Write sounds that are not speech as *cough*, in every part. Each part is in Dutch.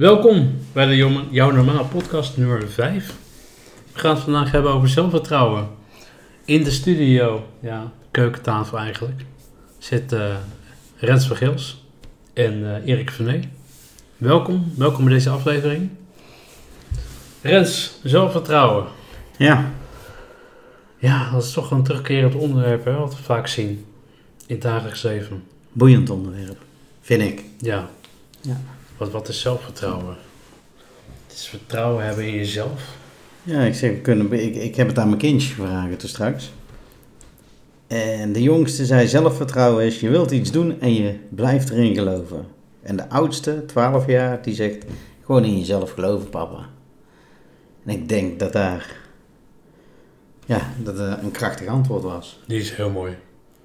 Welkom bij de Jouw Normaal podcast nummer 5. We gaan het vandaag hebben over zelfvertrouwen. In de studio, ja, keukentafel eigenlijk, zit eh Rens van Gils en eh, Erik Venet. Welkom, welkom bij deze aflevering. Rens, zelfvertrouwen. Ja, Ja, dat is toch een terugkerend onderwerp, hè, wat we vaak zien in het dagelijks leven. boeiend onderwerp, vind ik. Ja. Ja. Wat, wat is zelfvertrouwen? Het is vertrouwen hebben in jezelf. Ja, ik zeg, kunnen, ik, ik heb het aan mijn kindje gevraagd toen straks. En de jongste zei zelfvertrouwen is, je wilt iets doen en je blijft erin geloven. En de oudste, 12 jaar, die zegt, gewoon in jezelf geloven, papa. En ik denk dat daar, ja, dat een krachtig antwoord was. Die is heel mooi.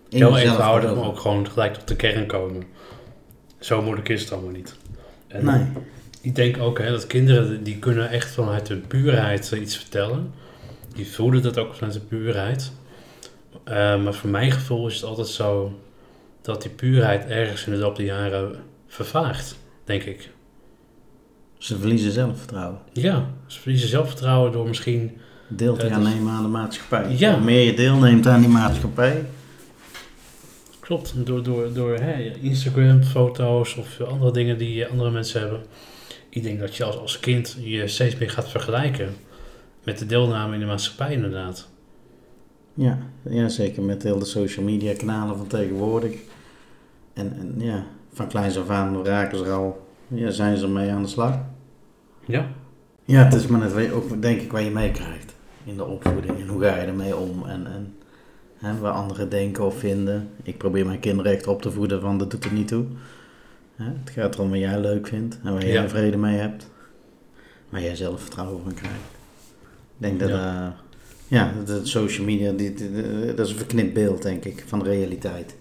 In Heel eenvoudig, maar ook gewoon gelijk tot de kern komen. Zo moeilijk is het allemaal niet. En Nee, ik denk ook hè, dat kinderen, die kunnen echt vanuit hun puurheid iets vertellen. Die voelen dat ook vanuit de puurheid. Eh, maar voor mijn gevoel is het altijd zo dat die puurheid ergens in de loop der jaren vervaagt, denk ik. ze verliezen zelfvertrouwen. Ja, ze verliezen zelfvertrouwen door misschien... Deel te gaan nemen aan de maatschappij. Ja. Hoe meer je deelneemt aan die maatschappij, Klopt, door, door, door hè, Instagram, foto's of andere dingen die andere mensen hebben. Ik denk dat je als, als kind je steeds meer gaat vergelijken met de deelname in de maatschappij inderdaad. Ja, ja, zeker met heel de social media kanalen van tegenwoordig. En, en ja, van kleins af aan raken ze er al, ja, zijn ze ermee aan de slag. Ja, Ja, het is maar net ook, denk ik, waar je meekrijgt in de opvoeding. En hoe ga je ermee om en, en hè, waar anderen denken of vinden. Ik probeer mijn kinderen echt op te voeden van dat doet er niet toe. Hè, het gaat erom wat jij leuk vindt en waar jij Ja. vrede mee hebt. Waar jij zelf vertrouwen van krijgt. Ik denk dat, Ja. ja dat social media, die, die- die- dat is een verknipt beeld, denk ik, van de realiteit.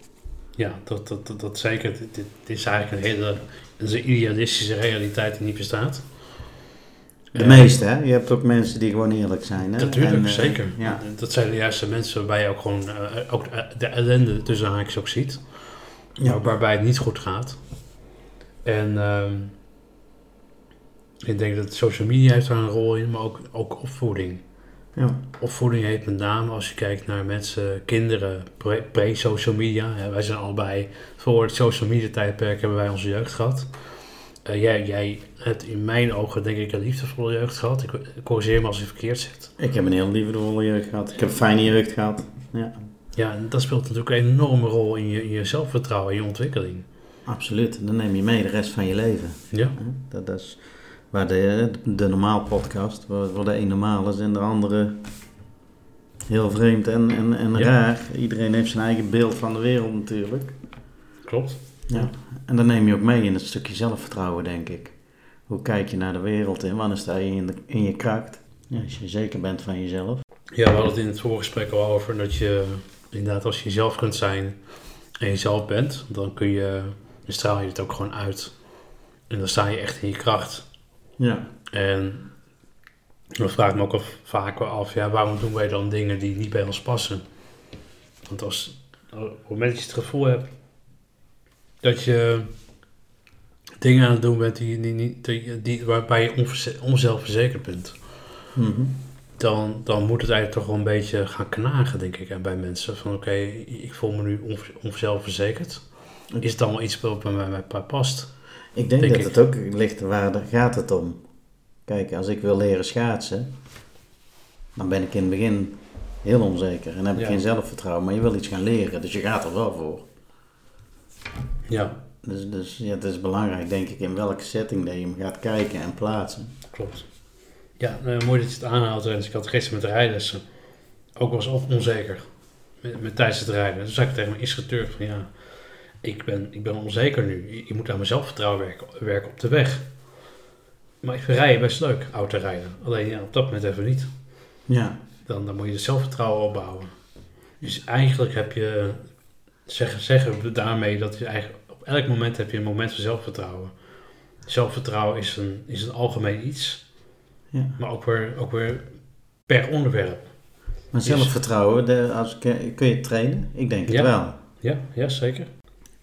ja dat, dat, dat, dat zeker. Dit, dit is eigenlijk een hele een idealistische realiteit die niet bestaat. De meeste, hè? Je hebt ook mensen die gewoon eerlijk zijn, hè? Natuurlijk, En, eh, zeker. Ja, Dat zijn de juiste mensen waarbij je ook gewoon eh, ook de ellende tussen haakjes ook ziet. ja. waarbij het niet goed gaat. En ehm, ik denk dat social media heeft daar een rol in, maar ook, ook opvoeding. ja. Opvoeding heeft met name als je kijkt naar mensen, kinderen, pre- pre-social media. Ja, wij zijn allebei voor het social media tijdperk hebben wij onze jeugd gehad. Eh, jij, jij hebt in mijn ogen denk ik een liefdevolle jeugd gehad. Ik, ik corrigeer me als ik verkeerd zit. Ik heb een heel liefdevolle jeugd gehad. Ik heb een fijne jeugd gehad. Ja, Ja, en dat speelt natuurlijk een enorme rol in je, in je zelfvertrouwen, in je ontwikkeling. absoluut. Dan neem je mee de rest van je leven. Ja. Dat, dat is waar de, de normaal podcast, waar, waar de een normaal is en de andere heel vreemd en, en, en Ja. raar. Iedereen heeft zijn eigen beeld van de wereld natuurlijk. klopt. Ja. En dan neem je ook mee in het stukje zelfvertrouwen, denk ik. Hoe kijk je naar de wereld en wanneer sta je in, de, in je kracht? Ja, als je zeker bent van jezelf. Ja, we hadden het in het vorige gesprek al over dat je inderdaad als je jezelf kunt zijn en jezelf bent, dan kun je, dan straal je het ook gewoon uit. En dan sta je echt in je kracht. Ja, En dan vraag ik me ook af, vaak wel af, ja, waarom doen wij dan dingen die niet bij ons passen? Want als, op het moment dat je het gevoel hebt dat je dingen aan het doen bent die, die, die, die, waarbij je onzelfverzekerd bent, Mhm. dan, dan moet het eigenlijk toch wel een beetje gaan knagen, denk ik, bij mensen. Van oké, ik voel me nu onzelfverzekerd. Is het dan wel iets wat bij mij past? Ik denk, Denk dat ik. het ook ligt waar gaat het om. Kijk, als ik wil leren schaatsen, dan ben ik in het begin heel onzeker en heb ik Ja. geen zelfvertrouwen. Maar je wil iets gaan leren, dus je gaat er wel voor. Ja, Dus, dus ja, het is belangrijk, denk ik, in welke setting dat je hem gaat kijken en plaatsen. klopt. Ja, eh, mooi dat je het aanhaalt, Rens. Ik had gisteren met rijlessen ook wel eens op- onzeker met, met tijdens het rijden. Toen zei ik tegen mijn instructeur van ja, ik ben, ik ben onzeker nu. Je, je moet aan mijn zelfvertrouwen werken, werken op de weg. Maar ik vind rijden best leuk, auto rijden. Alleen ja, op dat moment even niet. Ja, dan, dan moet je het zelfvertrouwen opbouwen. Dus eigenlijk heb je, zeggen, zeggen we daarmee dat je eigenlijk op elk moment heb je een moment van zelfvertrouwen. Zelfvertrouwen is een, is een algemeen iets, ja. maar ook weer, ook weer per onderwerp. Maar Is- zelfvertrouwen, de, als, kun je trainen? Ik denk het Ja. wel. Ja, ja zeker.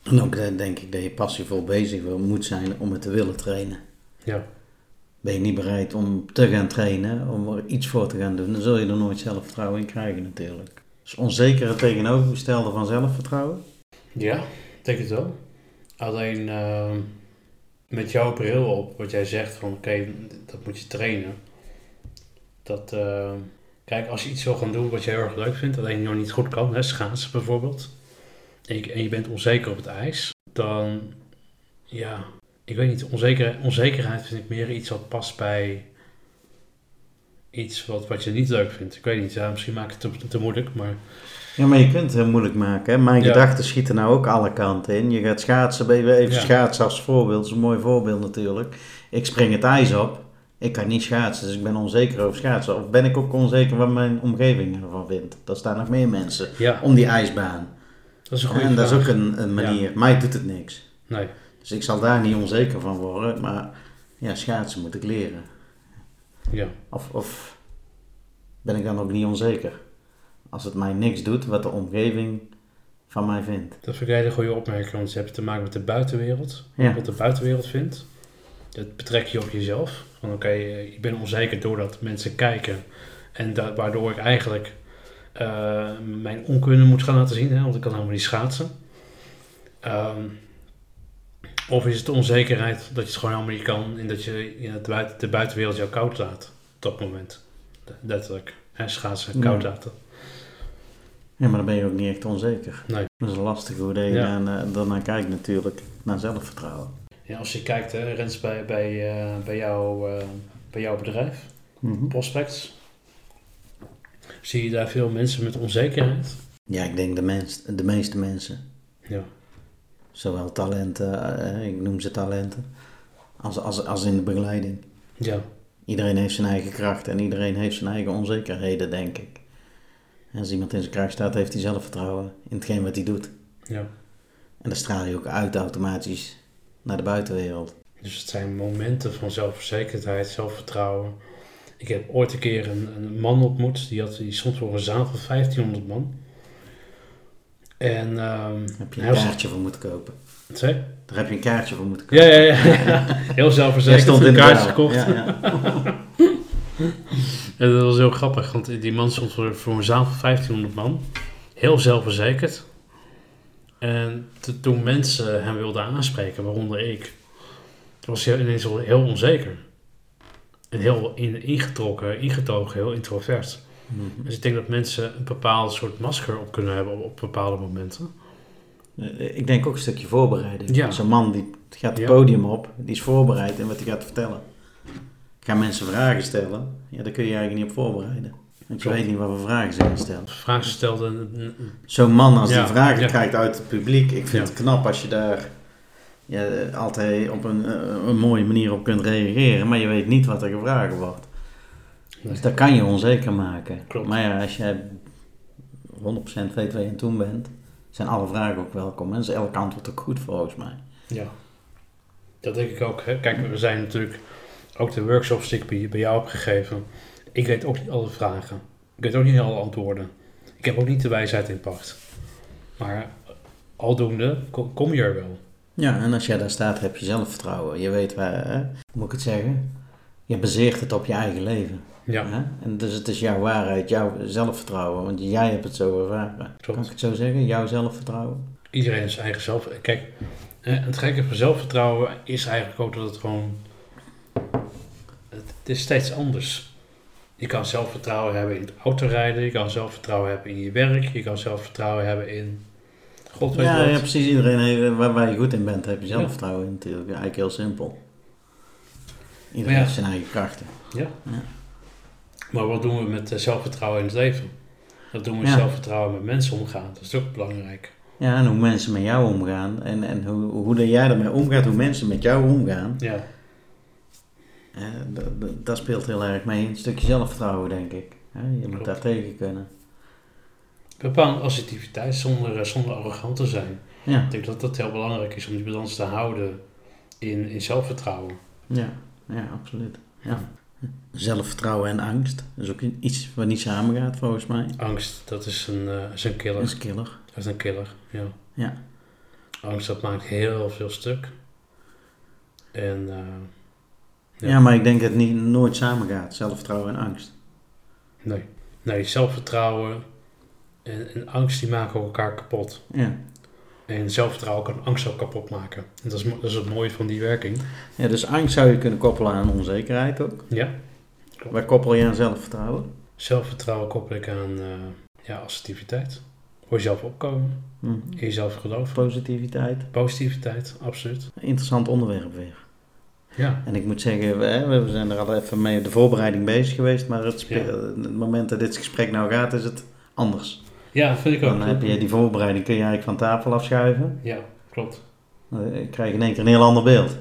En ook eh, denk ik dat je passievol bezig moet zijn om het te willen trainen. Ja. ben je niet bereid om te gaan trainen, om er iets voor te gaan doen, dan zul je er nooit zelfvertrouwen in krijgen natuurlijk. Dus onzekere tegenovergestelde van zelfvertrouwen? Ja, denk het wel. Alleen ehm, met jouw bril op, wat jij zegt van oké, dat moet je trainen. Dat, ehm, kijk, als je iets wil gaan doen wat je heel erg leuk vindt, alleen nog niet goed kan, hè, schaatsen bijvoorbeeld, en je, en je bent onzeker op het ijs, dan ja, ik weet niet, onzeker, onzekerheid vind ik meer iets wat past bij iets wat, wat je niet leuk vindt. Ik weet niet, ja, misschien maak ik het te, te moeilijk, maar Ja, maar je kunt het heel moeilijk maken. Hè? Mijn Ja. gedachten schieten nou ook alle kanten in. Je gaat schaatsen, even even Ja. schaatsen als voorbeeld. Dat is een mooi voorbeeld natuurlijk. Ik spring het ijs op. Ik kan niet schaatsen, dus ik ben onzeker over schaatsen. Of ben ik ook onzeker wat mijn omgeving ervan vindt. Er staan nog meer mensen ja, om die ijsbaan. dat is een goede En dat is ook een, een manier. Mij doet het niks. Nee, Dus ik zal daar niet onzeker van worden. Maar ja, schaatsen moet ik leren. Ja. Of, of ben ik dan ook niet onzeker? Als het mij niks doet wat de omgeving van mij vindt. Dat vind ik een hele goede opmerking, want je hebt te maken met de buitenwereld. Ja. Wat de buitenwereld vindt. Dat betrek je op jezelf. Van oké, eh, ik ben onzeker doordat mensen kijken. En da- waardoor ik eigenlijk eh, mijn onkunde moet gaan laten zien, hè, want ik kan helemaal niet schaatsen. Ehm, of is het onzekerheid dat je het gewoon helemaal niet kan en dat je ja, de, buiten, de buitenwereld jou koud laat op dat moment. Letterlijk, hè, schaatsen koud laten. Ja, maar dan ben je ook niet echt onzeker. Nee. Dat is lastig hoe je Ja. uh, daarnaar kijkt natuurlijk. Naar zelfvertrouwen. Ja, als je kijkt, hè, Rens, bij, bij, eh, bij, jou, eh, bij jouw bedrijf, Mhm. Prospects, zie je daar veel mensen met onzekerheid? Ja, ik denk de, mens, de meeste mensen. Ja. Zowel talenten, eh, ik noem ze talenten, als, als, als in de begeleiding. Ja, Iedereen heeft zijn eigen kracht en iedereen heeft zijn eigen onzekerheden, denk ik. En als iemand in zijn kracht staat, heeft hij zelfvertrouwen in hetgeen wat hij doet. ja. En dan straal je ook uit automatisch naar de buitenwereld. Dus het zijn momenten van zelfverzekerdheid, zelfvertrouwen. Ik heb ooit een keer een, een man ontmoet, die, had, die stond voor een zaal van 1500 man. En, Daar heb je een was- kaartje voor moeten kopen. Wat zei? Daar heb je een kaartje voor moeten kopen. Ja, ja, *laughs* ja. Heel zelfverzekerd, stond in een kaartje gekocht. Ja, ja. *laughs* En dat was heel grappig, want die man stond voor, voor een zaal van 1500 man. Heel zelfverzekerd. En te- toen mensen hem wilden aanspreken, waaronder ik, was hij ineens heel onzeker. En heel in, ingetrokken, ingetogen, heel introvert. Mhm. Dus ik denk dat mensen een bepaald soort masker op kunnen hebben op, op bepaalde momenten. Eh, Ik denk ook een stukje voorbereiding. Ja. Zo'n man die gaat het Ja. podium op, die is voorbereid in wat hij gaat vertellen. Gaan mensen vragen stellen, ja, daar kun je eigenlijk niet op voorbereiden. Want je weet niet wat voor vragen ze gaan stellen. Vragen een- Zo'n man als Ja, die vragen krijgt uit het publiek, ik vind het knap als je daar ja, altijd op een, eh, een mooie manier op kunt reageren, maar je weet niet wat er gevraagd wordt. Nee. Dus dat kan je onzeker maken. Klopt. Maar ja, als jij 100% weet waar je aan toe bent, zijn alle vragen ook welkom. En is elk antwoord ook goed volgens mij. Ja, dat denk ik ook. Hè. Kijk, we zijn natuurlijk ook de workshops die ik bij, jou heb gegeven. Ik weet ook niet alle vragen. Ik weet ook niet alle antwoorden. Ik heb ook niet de wijsheid in pacht. Maar aldoende ko- kom je er wel. Ja, en als jij daar staat, heb je zelfvertrouwen. Je weet waar, hè? hoe moet ik het zeggen? Je baseert het op je eigen leven. Ja, Hè? En dus het is jouw waarheid, jouw zelfvertrouwen, want jij hebt het zo ervaren. Kan klopt. ik het zo zeggen? Jouw zelfvertrouwen? Iedereen zijn eigen zelf. Kijk, het gekke van zelfvertrouwen is eigenlijk ook dat het gewoon. Het, is steeds anders. Je kan zelfvertrouwen hebben in het autorijden, je kan zelfvertrouwen hebben in je werk, je kan zelfvertrouwen hebben in. God weet Ja, ja, precies. Iedereen heeft, waar, waar je goed in bent, heb je Ja. zelfvertrouwen in natuurlijk. Ja, eigenlijk heel simpel. Iedereen ja. heeft zijn eigen krachten. Maar wat doen we met eh, zelfvertrouwen in het leven? Dat doen we met Ja. zelfvertrouwen met mensen omgaan. Dat is ook belangrijk. Ja, en hoe mensen met jou omgaan en, en hoe, hoe dat jij ermee omgaat, hoe mensen met jou omgaan, Ja, dat, speelt heel erg mee. Een stukje zelfvertrouwen, denk ik. Je moet daar tegen kunnen. bepaalde assertiviteit zonder, eh, zonder arrogant te zijn. Ja, Ik denk dat dat heel belangrijk is om die balans te houden in, in zelfvertrouwen. ja, ja absoluut. Ja. Zelfvertrouwen en angst, dat is ook iets wat niet samengaat volgens mij. Angst, dat is een, eh, is een killer. Dat is killer. Dat is een killer, ja. Ja. Angst, dat maakt heel veel stuk. En eh, Ja. Ja, maar ik denk dat het niet, nooit samen gaat, zelfvertrouwen en angst. Nee. Nee, zelfvertrouwen en, en angst die maken elkaar kapot. Ja. En zelfvertrouwen kan angst ook kapot maken. En dat is, dat is het mooie van die werking. ja, dus angst zou je kunnen koppelen aan onzekerheid ook. Ja. Waar koppel je aan zelfvertrouwen? Zelfvertrouwen koppel ik aan eh, ja, assertiviteit. Voor jezelf opkomen. Hm. In jezelf geloven. Positiviteit. Positiviteit, absoluut. Interessant onderwerp weer. Ja. En ik moet zeggen, we, zijn er al even mee de voorbereiding bezig geweest, maar het, spe- het moment dat dit gesprek nou gaat, is het anders. Ja, vind ik ook. Dan heb je die voorbereiding, kun je eigenlijk van tafel afschuiven. Ja, klopt. Dan krijg je in één keer een heel ander beeld.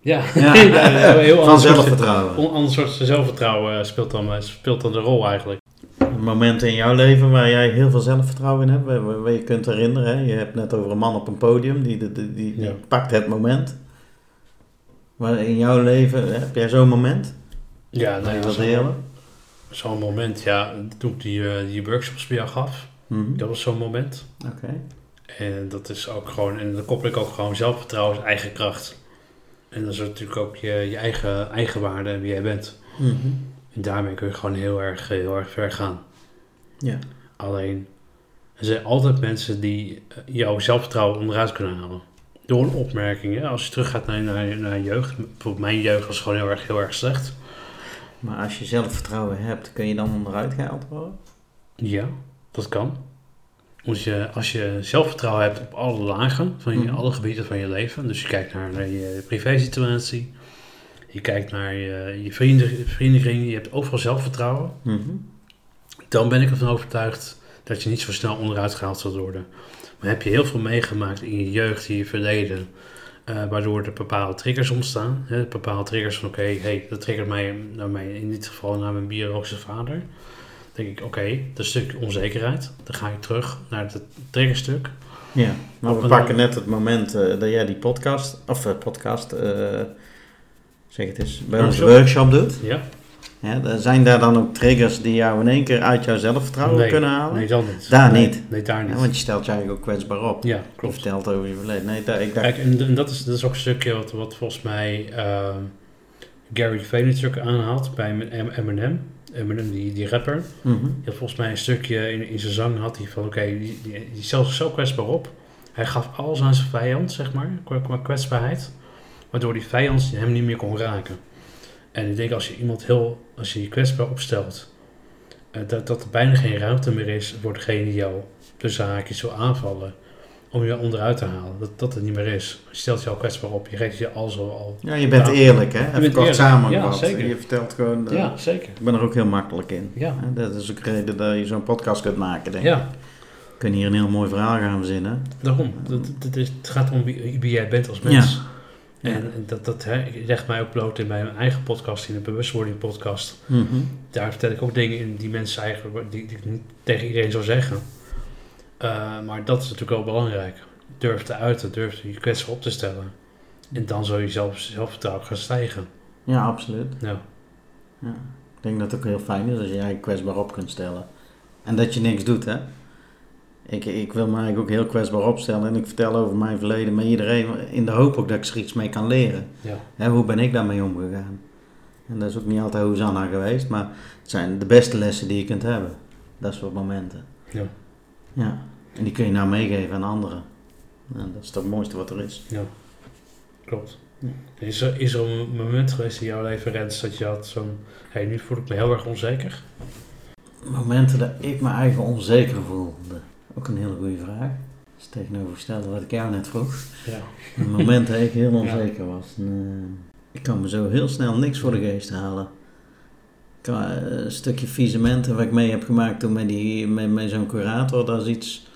Ja, Ja. *laughs* een heel Van ander soort, zelfvertrouwen. een ander soort zelfvertrouwen eh, speelt dan, eh, speelt dan de rol eigenlijk. Momenten in jouw leven waar jij heel veel zelfvertrouwen in hebt, waar, je kunt herinneren. Hè? Je hebt net over een man op een podium, die, die, die, die Ja. pakt het moment. Maar in jouw leven, heb jij zo'n moment? Ja, nee, dat zo'n moment. Ja, toen ik die, eh, die workshops bij jou gaf, Mhm. dat was zo'n moment. Oké. En dat is ook gewoon, en dan koppel ik ook gewoon zelfvertrouwen als eigen kracht. En dat is natuurlijk ook je, je eigen, eigen waarde en wie jij bent. Mhm. En daarmee kun je gewoon heel erg, heel erg ver gaan. Ja. Alleen, er zijn altijd mensen die eh, jouw zelfvertrouwen onderuit kunnen halen. Door een opmerking. Hè? Als je teruggaat naar, naar, naar jeugd. Bijvoorbeeld mijn jeugd was gewoon heel erg, heel erg slecht. Maar als je zelfvertrouwen hebt, kun je dan onderuit gehaald worden? Ja, dat kan. Als je, als je zelfvertrouwen hebt op alle lagen, van je, Mhm. alle gebieden van je leven. Dus je kijkt naar, je privésituatie. Je kijkt naar je, je vrienden, vriendenkring. Je hebt overal zelfvertrouwen. Mhm. Dan ben ik ervan overtuigd dat je niet zo snel onderuit gehaald zal worden. Maar heb je heel veel meegemaakt in je jeugd, in je verleden, eh, waardoor er bepaalde triggers ontstaan. Hè, bepaalde triggers van oké, hey, dat triggert mij, naar mij, in dit geval naar mijn biologische vader. Denk ik, oké, dat is een stuk onzekerheid. Dan ga ik terug naar het triggerstuk. Ja, maar Op we pakken net het moment eh, dat jij die podcast, of eh, podcast, eh, zeg het eens, bij onze Workshop. doet. Ja? Ja, zijn daar dan ook triggers die jou in één keer uit jouw zelfvertrouwen Nee, kunnen halen? Nee, dan niet. Daar Nee, niet. Nee, daar niet. Ja, want je stelt je eigenlijk ook kwetsbaar op. Ja, Je klopt. vertelt over je verleden. Nee, daar, ik dacht, Kijk, en, en dat, is, dat is ook een stukje wat, wat volgens mij Gary Vaynerchuk aanhaalt bij M- Eminem. Die, die rapper. Mhm. Die had volgens mij een stukje in, in zijn zang had hij van oké, die, die, zich zo kwetsbaar op. Hij gaf alles aan zijn vijand, zeg maar, qua, kwetsbaarheid. Waardoor die vijand hem niet meer kon raken. En ik denk als je iemand heel, als je je kwetsbaar opstelt, eh, dat, dat er bijna geen ruimte meer is voor degene die jou tussen haakjes wil aanvallen. Om je onderuit te halen. Dat, dat het niet meer is. Je stelt je al kwetsbaar op. Je geeft je al zo al. Ja, je bent eerlijk, hè? Even bent kort samengevat. Ja, zeker. Je vertelt gewoon... eh, Ja, zeker. Ik ben er ook heel makkelijk in. Ja. Dat is ook de reden dat je zo'n podcast kunt maken, denk ik. Ja, We kunnen hier een heel mooi verhaal gaan verzinnen. daarom. Dat, dat is, het gaat om wie, wie jij bent als mens. Ja. En dat, dat hè, ik leg mij ook bloot in mijn eigen podcast, in de bewustwording podcast. Mhm. Daar vertel ik ook dingen in die mensen eigenlijk, die, die ik niet tegen iedereen zou zeggen. Eh, maar dat is natuurlijk wel belangrijk. Durf te uiten, durf je kwetsbaar op te stellen. En dan zal je zelf, zelfvertrouwen gaan stijgen. Ja, absoluut. Ja. Ja. Ik denk dat het ook heel fijn is als je je kwetsbaar op kunt stellen. En dat je niks doet, hè. Ik, ik wil me eigenlijk ook heel kwetsbaar opstellen en ik vertel over mijn verleden met iedereen in de hoop ook dat ik er iets mee kan leren. Ja. Hè, hoe ben ik daarmee omgegaan? En dat is ook niet altijd Hosanna geweest, maar het zijn de beste lessen die je kunt hebben. Dat soort momenten. Ja. Ja. En die kun je nou meegeven aan anderen. En dat is het mooiste wat er is. Ja, klopt. Ja. Is er, is er een moment geweest in jouw leven, Rens, dat je had zo'n... Hé, nu voel ik me heel erg onzeker. Momenten dat ik me eigen onzeker voelde. Ook een hele goede vraag. Dat is tegenovergestelde wat ik jou net vroeg. Ja. Een moment dat ik heel *laughs* onzeker was. En, eh, ik kan me zo heel snel niks voor de geest halen. Kan, eh, een stukje visementen wat ik mee heb gemaakt toen met, die, met, met zo'n curator, dat is iets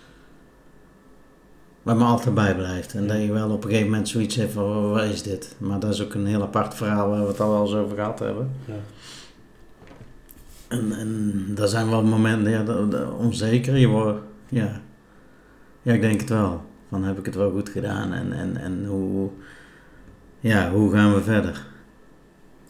wat me altijd bijblijft. En dat je wel op een gegeven moment zoiets hebt van, wat is dit? Maar dat is ook een heel apart verhaal waar we het al wel eens over gehad hebben. Ja. En, en daar zijn wel momenten, ja, dat- dat- onzeker. Je wordt, ja. ja, ik denk het wel. Van heb ik het wel goed gedaan en, en, en hoe, ja, hoe gaan we verder?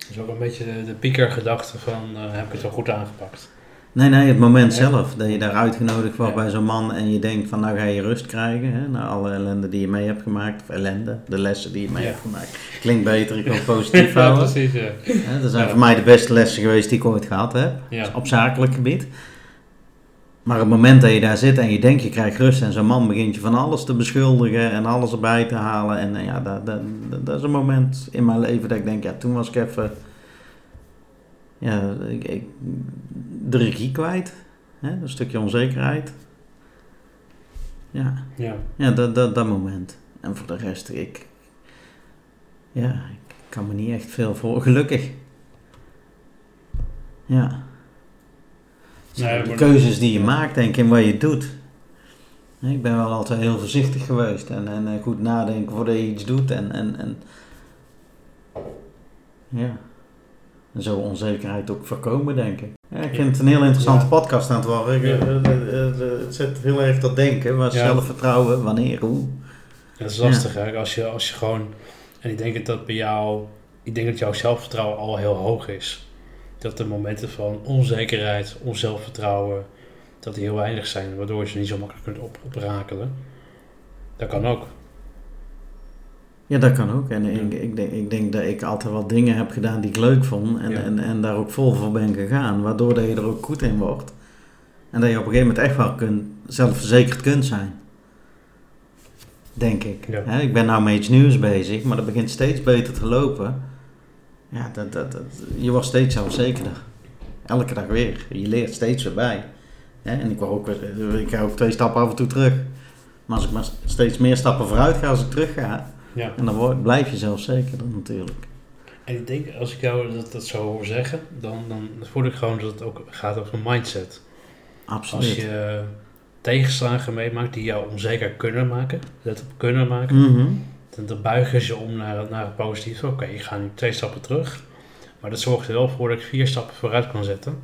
Dat is ook een beetje de, de piekergedachte van, eh, heb ik het wel goed aangepakt? Nee, nee, het moment zelf. Dat je daar uitgenodigd wordt Ja. bij zo'n man en je denkt van nou ga je rust krijgen. Hè, na alle ellende die je mee hebt gemaakt. Of ellende, de lessen die je mee Ja. hebt gemaakt. Klinkt beter, ik wil het *laughs* positief ja, houden. precies, ja. Hè, dat zijn voor mij de beste lessen geweest die ik ooit gehad heb. Ja. Op zakelijk gebied. Maar op het moment dat je daar zit en je denkt je krijgt rust en zo'n man begint je van alles te beschuldigen en alles erbij te halen. En eh, ja, dat, dat, dat, dat is een moment in mijn leven dat ik denk, ja, toen was ik even ja, ik, ik, de regie kwijt. Hè? Een stukje onzekerheid. Ja, Ja. ja dat, dat, dat moment. En voor de rest, ik, ja, ik kan me niet echt veel voor, gelukkig. Ja. Nee, de maar- keuzes die je maakt, denk ik, en wat je doet. Ik ben wel altijd heel voorzichtig geweest en, en eh, goed nadenken voordat je iets doet. En, en, en ja, en zo onzekerheid ook voorkomen, denk ik. Ja, ik vind het een heel interessante Ja. podcast aan het worden. Ja. eh, eh, het zet heel erg tot denken. Ja. zelfvertrouwen, wanneer, hoe. Dat is lastig, hè? Als je, als je gewoon... En ik denk dat bij jou... Ik denk dat jouw zelfvertrouwen al heel hoog is. Dat de momenten van onzekerheid, onzelfvertrouwen... Dat die heel weinig zijn, waardoor je ze niet zo makkelijk kunt op, oprakelen. Dat kan ook. Ja, dat kan ook. En Ja. ik, ik, denk, ik denk dat ik altijd wel dingen heb gedaan die ik leuk vond. En, Ja. en, en daar ook vol voor ben gegaan. Waardoor dat je er ook goed in wordt. En dat je op een gegeven moment echt wel kunt, zelfverzekerd kunt zijn. Denk ik. Ja. Ik ben nou met iets nieuws bezig, maar dat begint steeds beter te lopen. Ja, dat, dat, dat, je wordt steeds zelfzekerder. Elke dag weer. Je leert steeds weer bij. Hè, en ik, word ook, ik ga ook twee stappen af en toe terug. Maar als ik maar steeds meer stappen vooruit ga als ik terug ga, Ja. en dan word, blijf je zelfzekerder natuurlijk. En ik denk, als ik jou dat, dat zo hoor zeggen... Dan, dan voel ik gewoon dat het ook gaat over een mindset. Absoluut. Als je tegenslagen meemaakt die jou onzeker kunnen maken... Let op, kunnen maken... Mhm. Dan buigen ze om naar, naar het positieve. Oké, ik ga nu twee stappen terug. Maar dat zorgt er wel voor dat ik vier stappen vooruit kan zetten.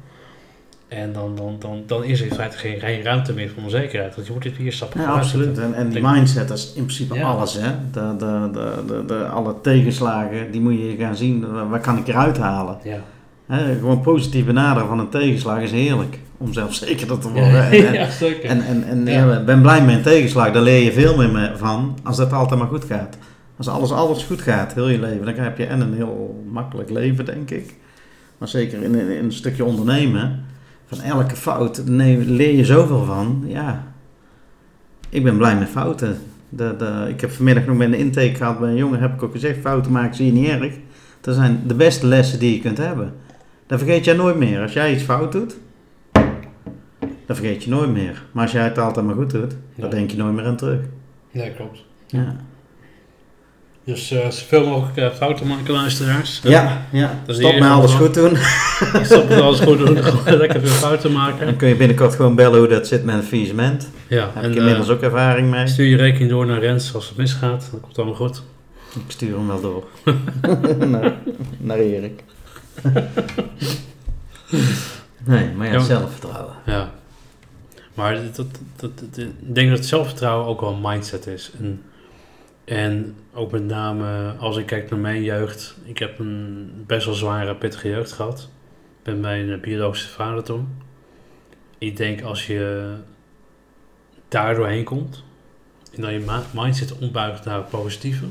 En dan, dan, dan, dan is er in feite geen, geen ruimte meer voor onzekerheid. Want je moet dit vier stappen Ja, vooruit absoluut. zetten. En, en die mindset, is in principe Ja. alles. Hè? De, de, de, de, de, alle tegenslagen, die moet je gaan zien. Waar kan ik eruit halen? Ja. Gewoon positief benaderen van een tegenslag is heerlijk. Om zelfzekerder *laughs* te worden. En, en, ja, zeker. en, en, en Ja. ja, ben blij met een tegenslag. Daar leer je veel meer me- van als dat altijd maar goed gaat. Als alles, alles goed gaat, heel je leven, dan heb je en een heel makkelijk leven, denk ik. Maar zeker in, in, in een stukje ondernemen, van elke fout leer je zoveel van. Ja, ik ben blij met fouten. De, de, ik heb vanmiddag nog met een intake gehad bij een jongen, heb ik ook gezegd, fouten maken zie je niet erg. Dat zijn de beste lessen die je kunt hebben. Dat vergeet jij nooit meer. Als jij iets fout doet, dan vergeet je nooit meer. Maar als jij het altijd maar goed doet, Ja. dan denk je nooit meer aan terug. Ja, klopt. Ja, Dus eh, zoveel mogelijk eh, fouten maken, luisteraars. ja. ja. *laughs* Stop met alles goed doen. Stop met alles goed doen. Gewoon lekker veel fouten maken. Dan kun je binnenkort gewoon bellen hoe dat zit met een faillissement. Ja, Daar heb ik inmiddels eh, ook ervaring mee. stuur je rekening door naar Rens als het misgaat. Dan komt het allemaal goed. Ik stuur hem wel door. *laughs* *laughs* naar, naar Erik. *laughs* nee, maar ja, Ja. zelfvertrouwen. Ja. Maar dat, dat, dat, dat- ik denk dat zelfvertrouwen ook wel een mindset is. En, en ook met name als ik kijk naar mijn jeugd. Ik heb een best wel zware, pittige jeugd gehad. Bij een biologische vader toen. Ik denk als je daar doorheen komt. En dan je mindset ombuigt naar het positieve.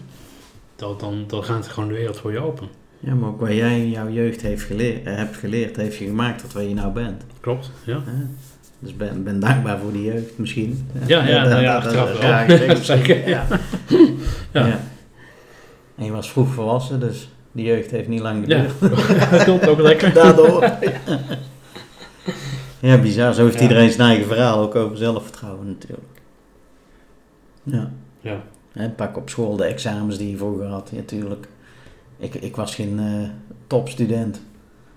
Dan, dan, dan gaat er gewoon de wereld voor je open. Ja, maar ook wat jij in jouw jeugd heeft geleerd, eh, hebt geleerd, heeft je gemaakt tot waar je nou bent. Klopt, ja. Dus ben, ben dankbaar voor die jeugd misschien. Ja, ja, Dat- nou ja, dat- ja, denk *laughs* Zeker. Ja. Ja. Ja. En je was vroeg volwassen, dus die jeugd heeft niet lang Ja, geduurd. *laughs* dat komt ook lekker. *laughs* Daardoor. ja, bizar. Zo heeft Ja. iedereen zijn eigen verhaal, ook over zelfvertrouwen natuurlijk. Ja. Ja. Hè, pak op school de examens die je vroeger had, natuurlijk. Ik, ik was geen eh, topstudent.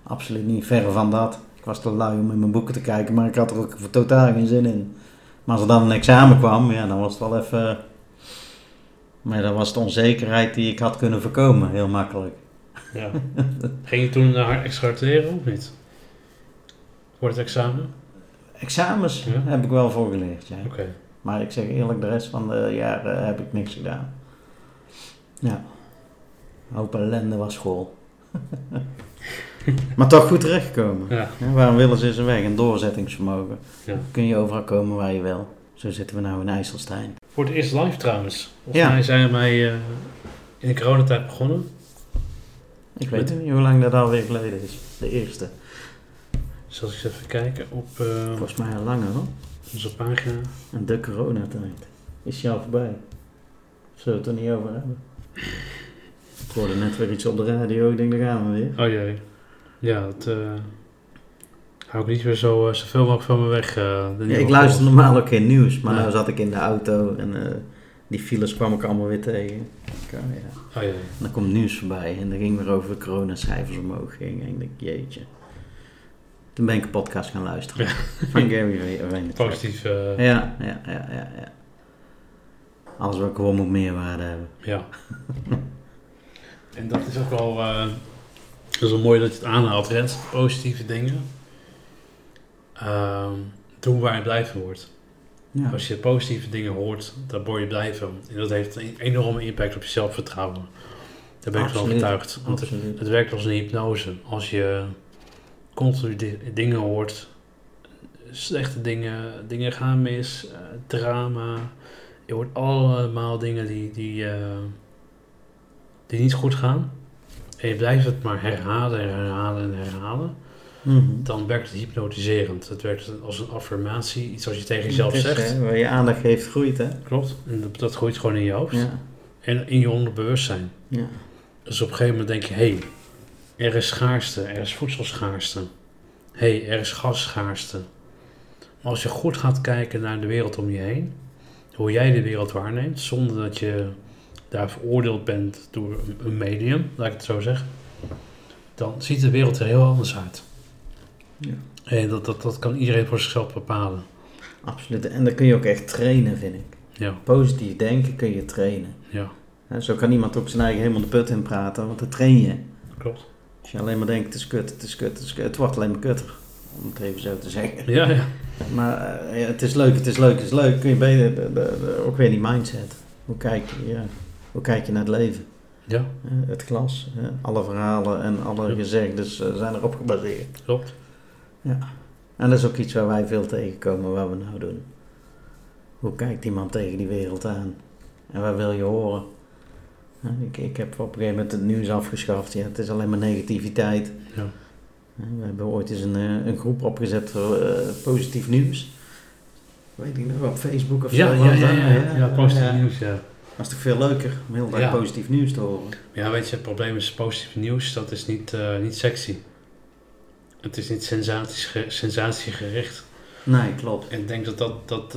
Absoluut niet, verre van dat. Ik was te lui om in mijn boeken te kijken, maar ik had er ook totaal geen zin in. Maar als er dan een examen kwam, ja, dan was het wel even... Maar dan was de onzekerheid die ik had kunnen voorkomen, heel makkelijk. Ja. *laughs* Ging je toen extra hard leren of niet? Voor het examen? Examens Ja. heb ik wel voor geleerd, ja. Maar ik zeg eerlijk, de rest van de jaren heb ik niks gedaan. Ja. Een hoop ellende was school. *laughs* maar toch goed terechtgekomen. Ja. Ja, waarom willen ze zijn weg? Een doorzettingsvermogen. Ja. Kun je overal komen waar je wil. Zo zitten we nou in IJsselstein. Voor het eerst live trouwens. Volgens Ja. mij zijn wij eh, in de coronatijd begonnen. Ik weet Met- niet hoe lang dat alweer geleden is. De eerste. Als ik eens even kijken op eh, Volgens mij al langer hoor. onze pagina. En de coronatijd. Is die al voorbij? Zullen we het er niet over hebben? Ik hoorde net weer iets op de radio. Ik denk, daar gaan we weer. Oh jee. Ja, dat eh, hou ik niet weer zo, eh, zoveel mogelijk van me weg. eh, Ja, nieuwe ik luister normaal ook geen nieuws. Maar Ja. nou zat ik in de auto. En eh, die files kwam ik allemaal weer tegen. Ik, oh ja. Oh jee. En dan komt nieuws voorbij en dan ging weer over de coronacijfers omhoog ging. En ik denk, jeetje. Toen ben ik een podcast gaan luisteren. *laughs* Van Gary Vaynerchuk. Positief. eh, Ja, ja, ja, ja, ja. Alles wat gewoon moet meerwaarde hebben. Ja. *laughs* en dat is ook wel, eh, dat is wel mooi dat je het aanhaalt, Rens. Positieve dingen. Doen waar je blij van wordt. Ja, Als je positieve dingen hoort, daar word je blij van. En dat heeft een enorme impact op je zelfvertrouwen. Daar ben ik van overtuigd. Want het, het werkt als een hypnose. Als je continu di- dingen hoort, slechte dingen, dingen gaan mis, eh, drama. Je hoort allemaal dingen die, die, eh, die niet goed gaan. En je blijft het maar herhalen en herhalen en herhalen. Mhm. Dan werkt het hypnotiserend. Het werkt als een affirmatie, iets wat je tegen jezelf is, zegt. hè, waar je aandacht geeft, groeit hè? Klopt. En dat, dat groeit gewoon in je hoofd. Ja, En in je onderbewustzijn. ja. Dus op een gegeven moment denk je, hé, hey, er is schaarste, er is voedselschaarste. Hé, hey, er is gasschaarste. Maar als je goed gaat kijken naar de wereld om je heen, hoe jij de wereld waarneemt, zonder dat je daar veroordeeld bent door een- medium, laat ik het zo zeggen, dan ziet de wereld er heel anders uit. Ja. En dat, dat, dat kan iedereen voor zichzelf bepalen. Absoluut. En dat kun je ook echt trainen, vind ik. Ja, Positief denken kun je trainen. ja, Zo kan iemand ook zijn eigen helemaal de put in praten, want dat train je. klopt. Als je alleen maar denkt, het is kut, het is kut, het is kut. Het wordt alleen maar kutter, om het even zo te zeggen. Ja, ja, Maar eh, ja, het is leuk, het is leuk, het is leuk. Kun je beter ook weer die mindset. Hoe kijk je, ja, hoe kijk je naar het leven? ja, Eh, het glas, alle verhalen en alle Ja. gezegdes eh, zijn erop gebaseerd. klopt. En dat is ook iets waar wij veel tegenkomen, wat we nou doen. Hoe kijkt iemand tegen die wereld aan? En wat wil je horen? Ik, ik heb op een gegeven moment het nieuws afgeschaft. Ja, het is alleen maar negativiteit. Ja. We hebben ooit eens een, eh, een groep opgezet voor positief nieuws. Weet ik nog, op Facebook of Ja, zo. ja, ja, ja, ja, positief ja. nieuws, ja. Dat is toch veel leuker om heel dag Ja. positief nieuws te horen. Ja, weet je, het probleem is positief nieuws, dat is niet, eh, niet sexy. Het is niet sensatiegericht. Nee, klopt. En ik denk dat dat, dat.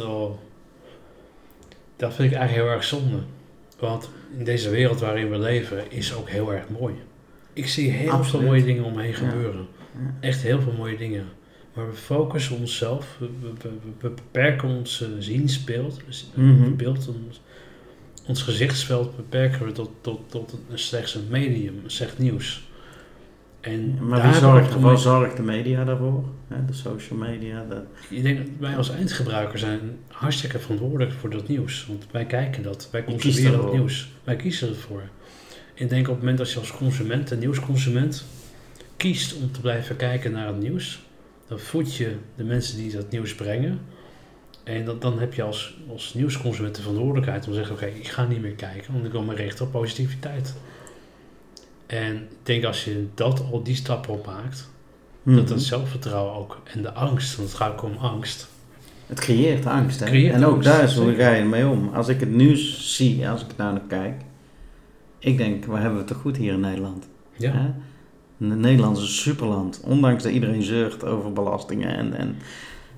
Dat vind ik eigenlijk heel erg zonde. Want in deze wereld waarin we leven is ook heel erg mooi. Ik zie heel Absoluut. veel mooie dingen om me heen Ja. gebeuren. Ja. Echt heel veel mooie dingen. Maar we focussen onszelf, we, we, we, we beperken ons eh, ziensbeeld, Mhm. beeld, ons, ons gezichtsveld beperken we tot, tot, tot een, slechts een medium, slecht nieuws. En Maar wie zorgt, waar zorgt de media daarvoor? Hè, de social media. De... Ik denk dat wij als eindgebruiker zijn hartstikke verantwoordelijk voor dat nieuws. Want wij kijken dat, wij consumeren dat nieuws. Wij kiezen ervoor. Ik denk op het moment dat je als consument, een nieuwsconsument, kiest om te blijven kijken naar het nieuws, dan voed je de mensen die dat nieuws brengen. En dat, dan heb je als, als nieuwsconsument de verantwoordelijkheid om te zeggen, oké, ik ga niet meer kijken, want ik wil me richten op positiviteit. En ik denk als je dat al die stappen op maakt, dat Mhm. het zelfvertrouwen ook en de angst, want het gaat ook om angst. Het creëert angst. Hè? Creëert en ook angst, daar is hoe ga je ermee om. Als ik het nieuws zie, als ik daar naar kijk. Ik denk, we hebben het toch goed hier in Nederland. Ja, Hè? Nederland is een superland. Ondanks dat iedereen zeurt over belastingen. En, en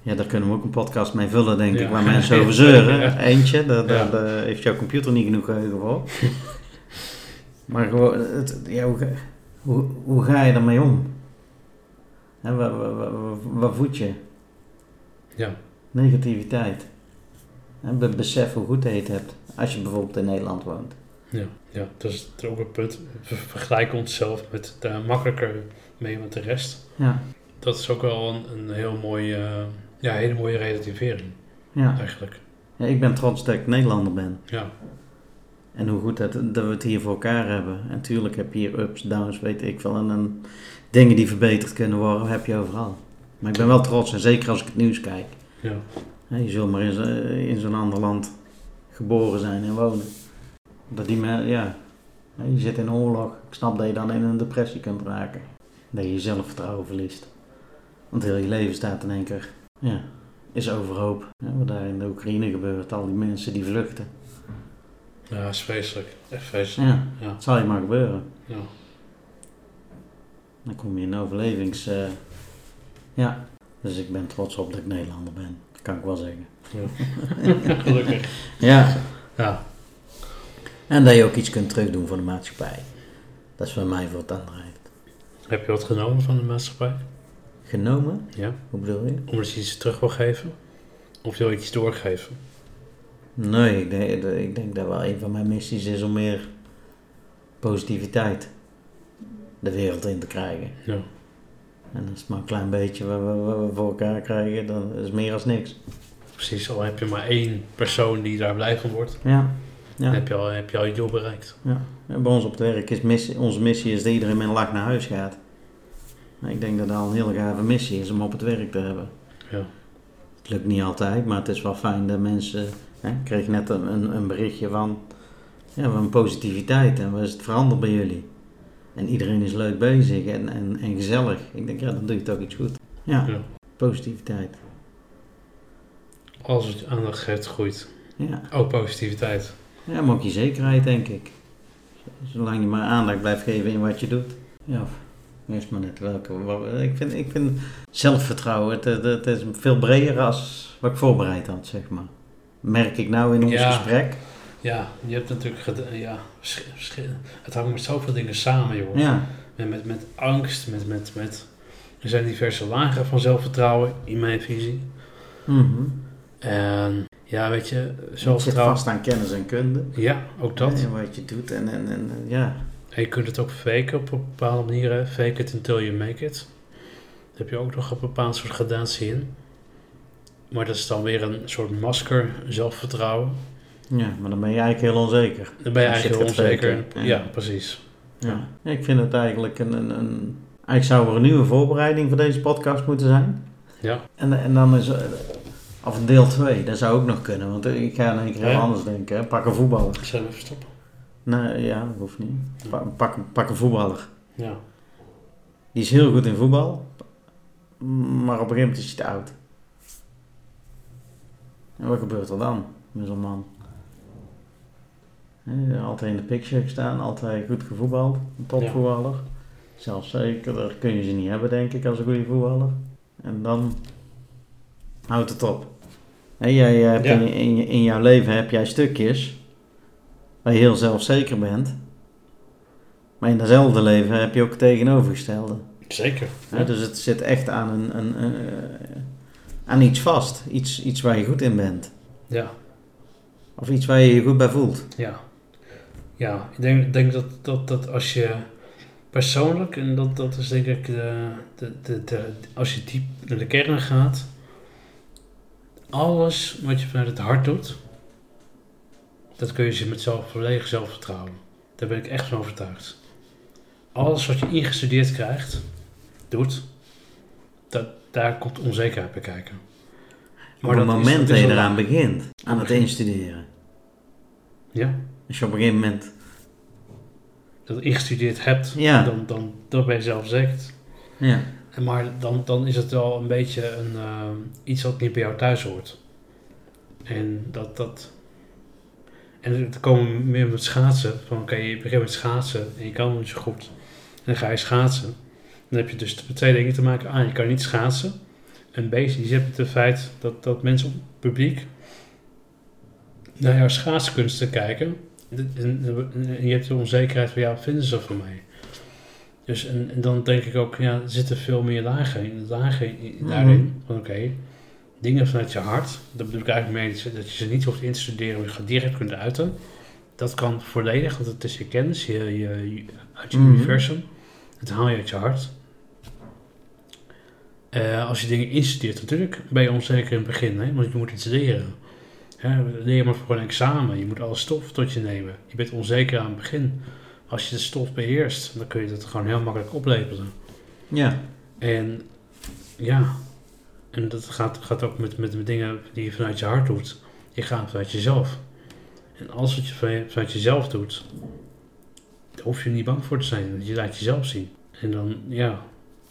ja, daar kunnen we ook een podcast mee vullen, denk Ja. ik. Waar mensen over *laughs* zeuren. Eentje, daar, daar, Ja. daar heeft jouw computer niet genoeg geheugen voor. *laughs* maar gewoon, het, ja, hoe, ga- hoe, hoe ga je ermee om? Hè, wat, wat voed je? ja, Negativiteit. En be- besef hoe goed je het hebt. Als je bijvoorbeeld in Nederland woont. ja, ja. Dat is ook een punt. We vergelijken onszelf met daar makkelijker mee met de rest. Ja. Dat is ook wel een, een heel mooie, eh, ja, hele mooie relativering Ja. eigenlijk. ja. Ik ben trots dat ik Nederlander ben. Ja, En hoe goed dat, dat we het hier voor elkaar hebben. En tuurlijk heb je hier ups, downs, weet ik veel. En, dingen die verbeterd kunnen worden, heb je overal. Maar ik ben wel trots, en zeker als ik het nieuws kijk. Ja. Je zult maar in, zo- in zo'n ander land geboren zijn en wonen. Dat die me, ja, je zit in oorlog. Ik snap dat je dan in een depressie kunt raken. Dat je je zelfvertrouwen verliest. Want heel je leven staat in één keer, ja, is overhoop. Wat daar in de Oekraïne gebeurt, al die mensen die vluchten. Ja, is vreselijk. Echt vreselijk. Ja, Ja. het zal je maar gebeuren. Ja. Dan kom je in overlevings... eh, ja, dus ik ben trots op dat ik Nederlander ben. Dat kan ik wel zeggen. *laughs* Gelukkig. Ja, Ja. en dat je ook iets kunt terugdoen voor de maatschappij. Dat is voor mij voor het andere. Heb je wat genomen van de maatschappij? Genomen? Ja. Hoe bedoel je? Omdat je iets terug wil geven? Of wil je iets doorgeven? Nee, ik denk, ik denk dat wel een van mijn missies is om meer positiviteit de wereld in te krijgen. Ja. En als het maar een klein beetje wat we, wat we voor elkaar krijgen, dan is meer als niks. Precies, al heb je maar één persoon die daar blij van wordt, Ja. Ja. heb je al, heb je al je doel bereikt. ja. En bij ons op het werk is missie, onze missie is dat iedereen met een lach naar huis gaat. Ik denk dat dat al een hele gave missie is om op het werk te hebben. Ja. Het lukt niet altijd, maar het is wel fijn dat mensen... Hè, ik kreeg net een, een, een berichtje van, ja, van positiviteit en wat is het veranderd bij jullie? En iedereen is leuk bezig en, en, en gezellig. Ik denk, ja, dan doe je toch iets goed. Ja, Ja. positiviteit. Als het aandacht geeft, groeit. Ja. Ook positiviteit. ja, maar ook je zekerheid, denk ik. Zolang je maar aandacht blijft geven in wat je doet. Ja, is maar net welke. Ik vind, ik vind zelfvertrouwen, het, het, is veel breder als wat ik voorbereid had, zeg maar. Merk ik nou in ons Ja. gesprek. Ja, je hebt natuurlijk... Ja, het hangt met zoveel dingen samen, joh. Ja, Met, met, met angst, met, met, met... Er zijn diverse lagen van zelfvertrouwen, in mijn visie. mhm. En ja, weet je, Het zit zelfvertrouwen... vast aan kennis en kunde. Ja, ook dat. En wat je doet en, en, en ja. En je kunt het ook faken op een bepaalde manier. hè. Fake it until you make it. Daar heb je ook nog een bepaald soort gradatie in. Maar dat is dan weer een soort masker, zelfvertrouwen. ja, maar dan ben je eigenlijk heel onzeker. Dan ben je eigenlijk heel onzeker. Ja, ja. precies. Ja. Ik vind het eigenlijk een, een, een... Eigenlijk zou er een nieuwe voorbereiding voor deze podcast moeten zijn. Ja, En, en dan is... eh, Of deel 2, dat zou ook nog kunnen. Want ik ga in één keer heel Ja. anders denken. Hè. Pak een voetballer. ik zal even stoppen. Nee, ja, dat hoeft niet. Pa- Pak, pak een voetballer. Ja, Die is heel goed in voetbal. Maar op een gegeven moment is hij te oud. En wat gebeurt er dan met zo'n man? Altijd in de picture gestaan, altijd goed gevoetbald. Een topvoetballer. Zelfzeker, daar kun je ze niet hebben denk ik als een goede voetballer. En dan houdt het op. Jij hebt Ja. in, in jouw leven heb jij stukjes waar je heel zelfzeker bent. Maar in datzelfde leven heb je ook het tegenovergestelde. zeker. Hè, dus het zit echt aan, een, een, een, eh, aan iets vast. Iets, iets waar je goed in bent. Ja, Of iets waar je je goed bij voelt. ja. Ja, ik denk, denk dat, dat, dat als je persoonlijk, en dat, dat is denk ik de, de, de, de, als je diep naar de kern gaat, alles wat je vanuit het hart doet, dat kun je zien met zelf, volledig zelfvertrouwen. Daar ben ik echt van overtuigd. Alles wat je ingestudeerd krijgt, doet, dat, daar komt onzekerheid bij kijken. Maar op het dat moment dat dat is je eraan begint, aan het instuderen. Ja, Als je op een gegeven moment... dat ingestudeerd hebt, Ja. dan, dan, dan ben je zelfverzekerd. Ja, En Maar dan, dan is het wel een beetje een, eh, iets wat niet bij jou thuis hoort. En dat... dat en er komen meer met schaatsen. Van oké, je begint met schaatsen en je kan het niet zo goed. En dan ga je schaatsen. Dan heb je dus twee dingen te maken. A, je kan niet schaatsen. En B, je hebt het feit dat, dat mensen op het publiek naar jouw schaatskunsten kijken. En, en- en je hebt de onzekerheid van, ja, vinden ze van mij? Dus en, en dan denk ik ook, ja, er zitten veel meer lagen in. Lagen in- Mhm. daarin. Van oké, dingen vanuit je hart. Dat bedoel ik eigenlijk mee dat je- dat ze niet hoeft in te studeren, maar je gaat direct kunt uiten. Dat kan volledig, want het is je kennis, je, uit je Mhm. universum. Het haal je uit je hart. Eh, als je dingen instudeert, natuurlijk ben je onzeker in het begin, hè, want je moet iets leren. Hè, leer maar voor een examen. Je moet alle stof tot je nemen. Je bent onzeker aan het begin. Als je de stof beheerst, dan kun je het gewoon heel makkelijk oplepelen. Ja. En ja, en dat gaat, gaat ook met, met, met dingen die je vanuit je hart doet. Je gaat vanuit jezelf. En als het je vanuit jezelf doet, daar hoef je niet bang voor te zijn. Je laat jezelf zien. En dan, ja,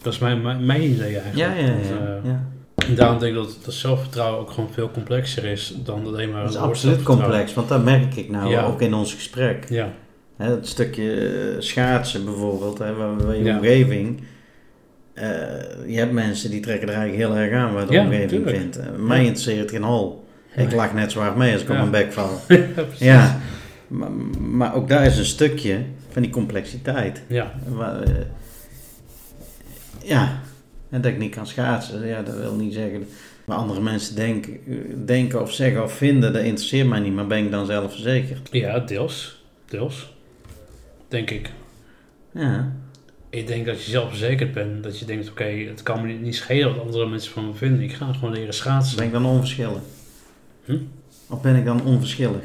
dat is mijn, mijn, mijn idee eigenlijk. Ja, ja, ja. eh, ja. en daarom denk ik dat, dat zelfvertrouwen ook gewoon veel complexer is dan alleen maar Dat is absoluut complex, want dat merk ik nou Ja. ook in ons gesprek. Ja, Hè, het stukje schaatsen bijvoorbeeld, hè, waar, waar je omgeving. Eh, je hebt mensen die trekken er eigenlijk heel erg aan wat de Ja, omgeving tuurlijk. vindt. Eh, mij interesseert het geen hol. Ik lach net zo hard mee als ik op mijn bek val. *laughs* ja maar, maar ook daar is een stukje van die complexiteit. Ja, Waar, eh, ja, en dat ik niet kan schaatsen, ja, dat wil niet zeggen. Maar andere mensen denken, denken of zeggen of vinden, dat interesseert mij niet, maar ben ik dan zelf verzekerd? ja deels. Deels. Denk ik. Ja, Ik denk dat je zelfverzekerd bent. Dat je denkt, oké, het kan me niet- schelen wat andere mensen van me vinden. Ik ga gewoon leren schaatsen. ben ik dan onverschillig? Hm? Of ben ik dan onverschillig?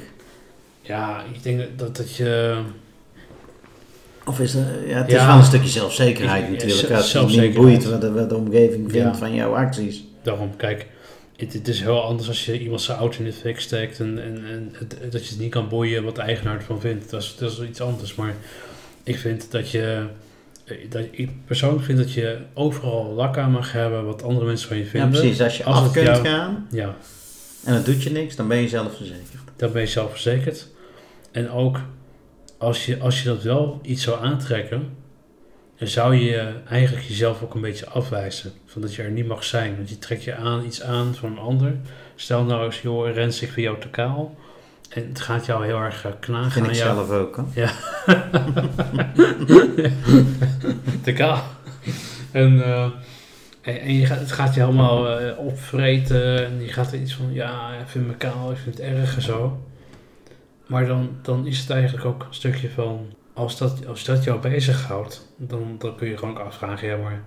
Ja, ik denk dat, dat je... Of is ja, het Ja. is wel een stukje zelfzekerheid natuurlijk. Als je het niet boeit wat de, wat de omgeving vindt Ja. van jouw acties. Daarom, kijk, het, het is heel anders als je iemand zijn auto in de fik steekt en, en, en het- dat je het niet kan boeien wat de eigenaar ervan vindt. Dat is, dat is iets anders. Maar ik vind dat je, dat, ik persoonlijk vind dat je overal lak aan mag hebben wat andere mensen van je Ja, vinden. precies. Als je Als af kunt jou- gaan Ja, en het doet je niks, dan ben je zelfverzekerd. dan ben je zelfverzekerd. En ook als je, als je dat wel iets zou aantrekken, dan zou je eigenlijk jezelf ook een beetje afwijzen. Van dat je er niet mag zijn. Want je trekt je aan iets aan van een ander. Stel nou eens, joh, Rens, ik vind jou te kaal. En het gaat jou heel erg eh, knagen Vind aan ik jou. zelf ook. Hoor. te *laughs* kaal. En, eh, en, en je gaat, het gaat je helemaal eh, opvreten. En je gaat er iets van, ja, ik vind me kaal, ik vind het erg en zo. Maar dan, dan is het eigenlijk ook een stukje van, als dat, als dat jou bezighoudt, dan, dan kun je gewoon ook afvragen, ja, maar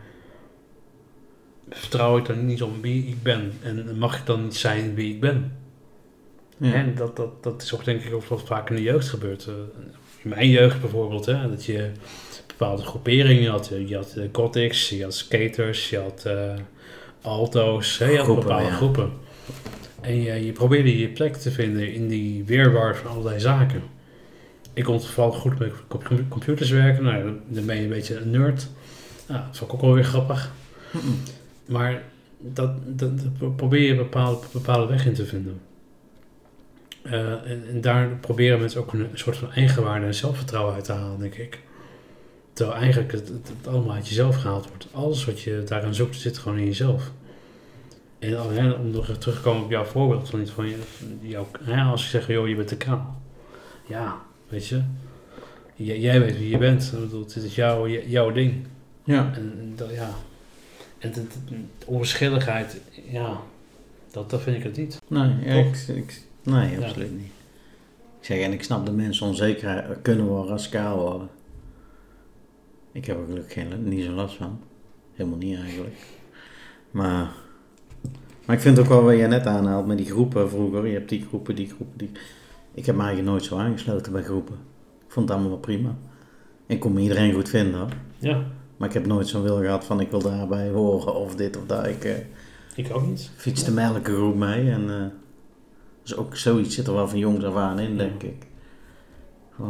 vertrouw ik dan niet op wie ik ben? En mag ik dan niet zijn wie ik ben? Ja. En dat, dat, dat is ook denk ik ook wat vaak in de jeugd gebeurt. Eh, In mijn jeugd bijvoorbeeld, hè, dat je bepaalde groeperingen had. Je had de gothics, je had skaters, je had eh, alto's, hè, je had Groepen, bepaalde ja. groepen. En je, je probeerde je plek te vinden in die weerwar van allerlei zaken. Ik kon toevallig goed met compu- computers werken, nou, dan- ben je een beetje een nerd. Nou, dat vond ik ook wel weer grappig. Maar dat, dat, dat probeer je een bepaalde, bepaalde weg in te vinden. Eh, en, en daar proberen mensen ook een, soort van eigenwaarde en zelfvertrouwen uit te halen, denk ik. Terwijl eigenlijk het, het, het allemaal uit jezelf gehaald wordt. Alles wat je daaraan zoekt, zit gewoon in jezelf. En hè, om nog terug te komen op jouw voorbeeld van, van, jouw, hè, als je zegt, joh, je bent te kaal. Ja, weet je. J- jij weet wie je bent. Ik bedoel, is jouw, jouw ding. Ja. En, en dat, ja. En de, de- de onverschilligheid, ja, dat, dat vind ik het niet. Nee, ja, ik, ik- nee Ja. absoluut niet. Ik zeg, en ik snap dat mensen onzeker kunnen worden kaal worden. Ik heb er gelukkig geen, niet zo last van. Helemaal niet eigenlijk. Maar, maar ik vind ook wel wat jij net aanhaalt met die groepen vroeger. Je hebt die groepen, die groepen, die... Ik heb me eigenlijk nooit zo aangesloten bij groepen. Ik vond het allemaal wel prima. Ik kon me iedereen goed vinden hoor. Ja, Maar ik heb nooit zo'n wil gehad van ik wil daarbij horen of dit of dat. Ik eh, ik ook niet. fietste met elke groep mee en eh, dus ook zoiets zit er wel van jongs af aan in, denk ik.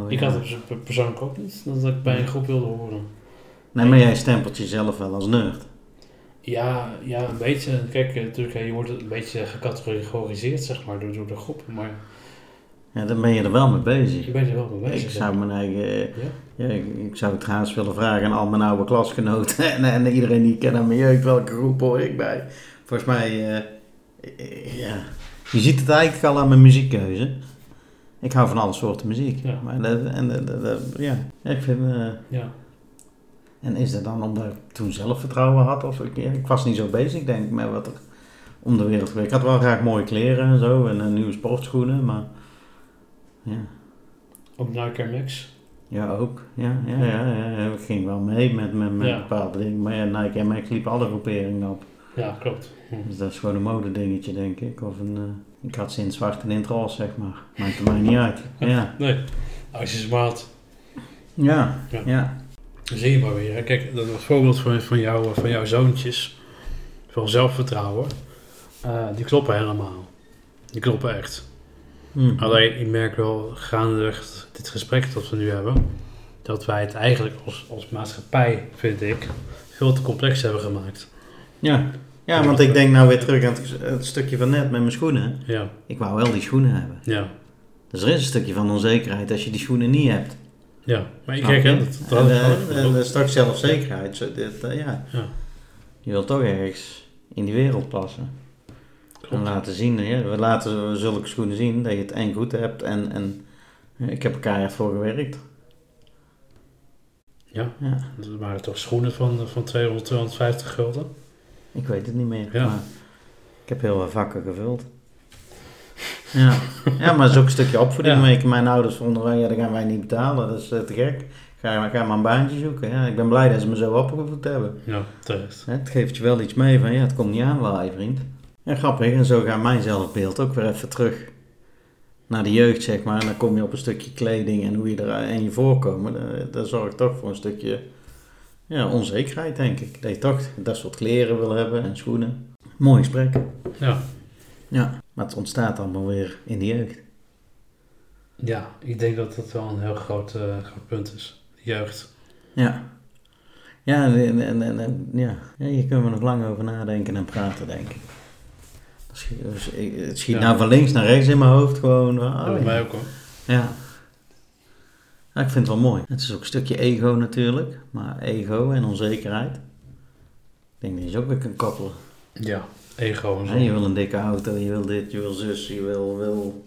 Ik had het pers- persoonlijk ook niet, dat ik bij een groep wilde horen. Nee, maar jij stempelt jezelf wel als nerd. Ja, ja, een beetje. Kijk, eh, natuurlijk, hè, je wordt een beetje gecategoriseerd, zeg maar, door, door de groepen. Maar Ja, dan ben je er wel mee bezig. je bent er wel mee bezig. Ik zou mijn eigen, eh, Ja? ja, ik, ik zou het haast willen vragen aan al mijn oude klasgenoten *laughs* en, en iedereen die ik ken aan mijn jeugd, welke groep hoor ik bij? Volgens mij, eh, eh, ja, je ziet het eigenlijk al aan mijn muziekkeuze. Ik hou van alle soorten muziek. Ja. Maar dat, en, dat- dat- dat- ja, ik vind, eh, Ja. en is dat dan omdat ik toen zelfvertrouwen had? Of ik, ja, ik was niet zo bezig, denk ik, met wat er om de wereld gebeurt. Ik had wel graag mooie kleren en zo en eh, nieuwe sportschoenen, maar ja. Ook Nike Air Max. Ja, ook. Ja, ja, ja, ja, ja. Ik ging wel mee met, met, met Ja. bepaalde dingen. Maar ja, Nike en Max liepen alle groeperingen op. Ja, klopt. Hm. Dus dat is gewoon een modedingetje, denk ik. Of een, eh, Ik had ze in het zwart en in het roze, zeg maar. Maakt er mij niet uit. *laughs* Ja. Nee, als je ze. Ja, Ja. ja. Zie je maar weer. hè. Kijk, dat was voorbeeld van, van, jou, van jouw zoontjes. Van zelfvertrouwen. Eh, die kloppen helemaal. Die kloppen echt. Hm. Alleen, ik merk wel gaandeweg dit gesprek dat we nu hebben, dat wij het eigenlijk als, als maatschappij, vind ik, veel te complex hebben gemaakt. Ja. Ja, want ik denk nou weer terug aan het, het stukje van net met mijn schoenen. Ja, Ik wou wel die schoenen hebben. ja, Dus er is een stukje van onzekerheid als je die schoenen niet hebt. ja. Maar ik kijk, je? hè, dat, dat en, en, en straks zelfzekerheid. Zo, dit, eh, ja. Ja. Je wilt toch ergens in die wereld passen. En Klopt. laten zien, hè. we laten zulke schoenen zien dat je het en goed hebt en, en eh, ik heb er keihard voor gewerkt. Ja, Ja, dat waren toch schoenen van, van 200, 250 gulden? Ik weet het niet meer, Ja. maar ik heb heel wat vakken gevuld. Ja, ja maar het is ook een stukje opvoeding. Ja. Mijn ouders vonden ja, dat gaan wij niet betalen, dat is eh, te gek. Ga, ga maar een baantje zoeken. Ja, ik ben blij dat ze me zo opgevoed hebben. Ja, terecht. Het geeft je wel iets mee van, ja, het komt niet aan waar, vriend. Ja, grappig. En zo gaat mijn zelfbeeld ook weer even terug naar de jeugd, zeg maar. En dan kom je op een stukje kleding en hoe je er en je voorkomen. Dat, dat zorgt toch voor een stukje ja, onzekerheid, denk ik. Dat je toch dat soort kleren wil hebben en schoenen. Mooi gesprek. Ja. Ja, maar het ontstaat allemaal weer in de jeugd. ja, ik denk dat dat wel een heel groot, eh, groot punt is. De jeugd. Ja. Ja, en, en, ja. ja, hier kunnen we nog lang over nadenken en praten, denk ik. Schiet- Het schiet Ja. nou van links naar rechts in mijn hoofd gewoon. Ja, oh, bij mij ook hoor. Ja. Ja. Ik vind het wel mooi. Het is ook een stukje ego natuurlijk. Maar ego en onzekerheid. Ik denk dat je ze ook weer kunt koppelen. Ja, ego en zo. Je wil een dikke auto, je wil dit, je wil zus, je wil, wil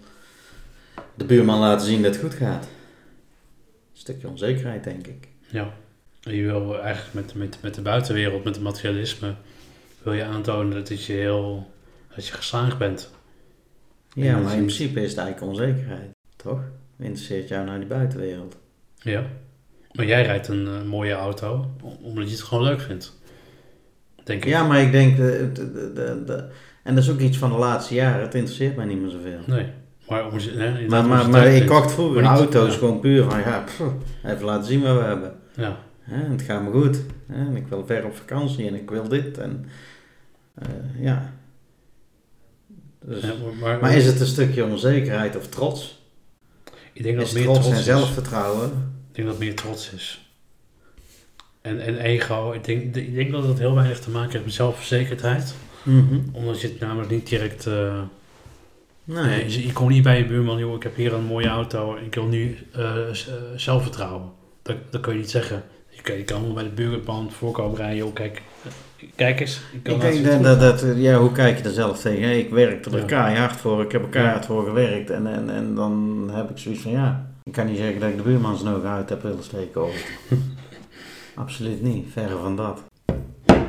de buurman laten zien dat het goed gaat. Een stukje onzekerheid, denk ik. Ja. En je wil eigenlijk met, met, met de buitenwereld, met het materialisme, wil je aantonen dat je heel, dat je geslaagd bent. Ja, maar in principe is het eigenlijk onzekerheid. Toch? Interesseert jou naar die buitenwereld? Ja. Maar jij rijdt een eh, mooie auto, om- omdat je het gewoon leuk vindt. Denk ik. Ja, maar ik denk, de, de, de, en dat is ook iets van de laatste jaren, het interesseert mij niet meer zoveel. Nee. Maar, om, Maar, maar, maar ik kocht vroeger niet- auto's ja. gewoon puur van, ja, pff, even laten zien wat we hebben. Ja. En het gaat me goed. Hè, en ik wil ver op vakantie en ik wil dit. En, eh, ja. Dus, Ja, maar, maar, maar is het een stukje onzekerheid of trots? Ik denk dat meer trots trots en is. zelfvertrouwen? Ik denk dat het meer trots is. En, en ego, ik denk, ik denk dat het heel weinig te maken heeft met zelfverzekerdheid. Mhm. Omdat je het namelijk niet direct... eh, Nee. Je, je komt niet bij je buurman, joh, ik heb hier een mooie auto en ik wil nu eh, eh, zelfvertrouwen. Dat, dat kun je niet zeggen. Je kan, je kan bij de buurman voorkomen rijden, joh, kijk, eh, kijk eens. Ik, Ik denk dat, hoe dat, dat, ja, hoe kijk je er zelf tegen? Ik werkte er Ja. keihard voor, ik heb er keihard Ja. voor gewerkt. En, en, en dan heb ik zoiets van, ja, ik kan niet zeggen dat ik de buurman zijn ogen uit heb willen steken. *laughs* Absoluut niet, verre van dat.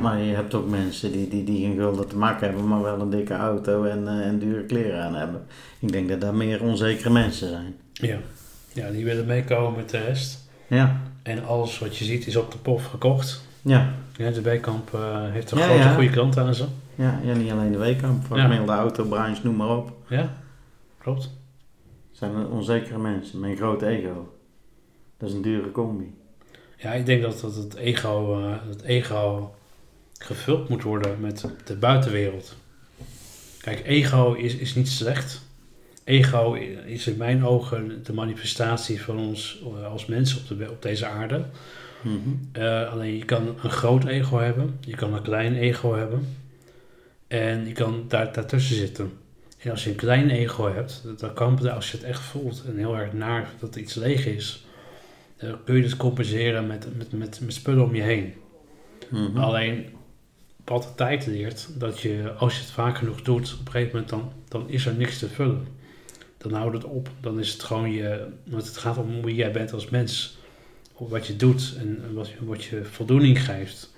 Maar je hebt ook mensen die, die, die geen gulden te maken hebben, maar wel een dikke auto en, eh, en dure kleren aan hebben. Ik denk dat dat meer onzekere mensen zijn. Ja. ja, die willen meekomen met de rest. Ja, En alles wat je ziet is op de pof gekocht. Ja, Ja, de Bijkamp eh, heeft een Ja, grote ja. goede klant aan ze. ja, ja niet alleen de weekamp, Ja. gemiddelde autobranche, noem maar op. Ja, klopt. Het zijn onzekere mensen met een groot ego. Dat is een dure combi. Ja, ik denk dat, dat het, ego, eh, het ego gevuld moet worden met de buitenwereld. Kijk, ego is, is niet slecht. Ego is in mijn ogen de manifestatie van ons eh, als mensen op, de, op deze aarde. Mhm. Eh, alleen je kan een groot ego hebben, je kan een klein ego hebben en je kan daar, daartussen zitten. En als je een klein ego hebt, dan kan als je het echt voelt en heel erg naar dat iets leeg is, dan kun je het compenseren met, met, met, met spullen om je heen. Mhm. Alleen wat de tijd leert, dat je als je het vaak genoeg doet, op een gegeven moment dan, dan is er niks te vullen. Dan houdt het op. Dan is het gewoon je. Want het gaat om wie jij bent als mens. Wat je doet en wat, je- wat je voldoening geeft.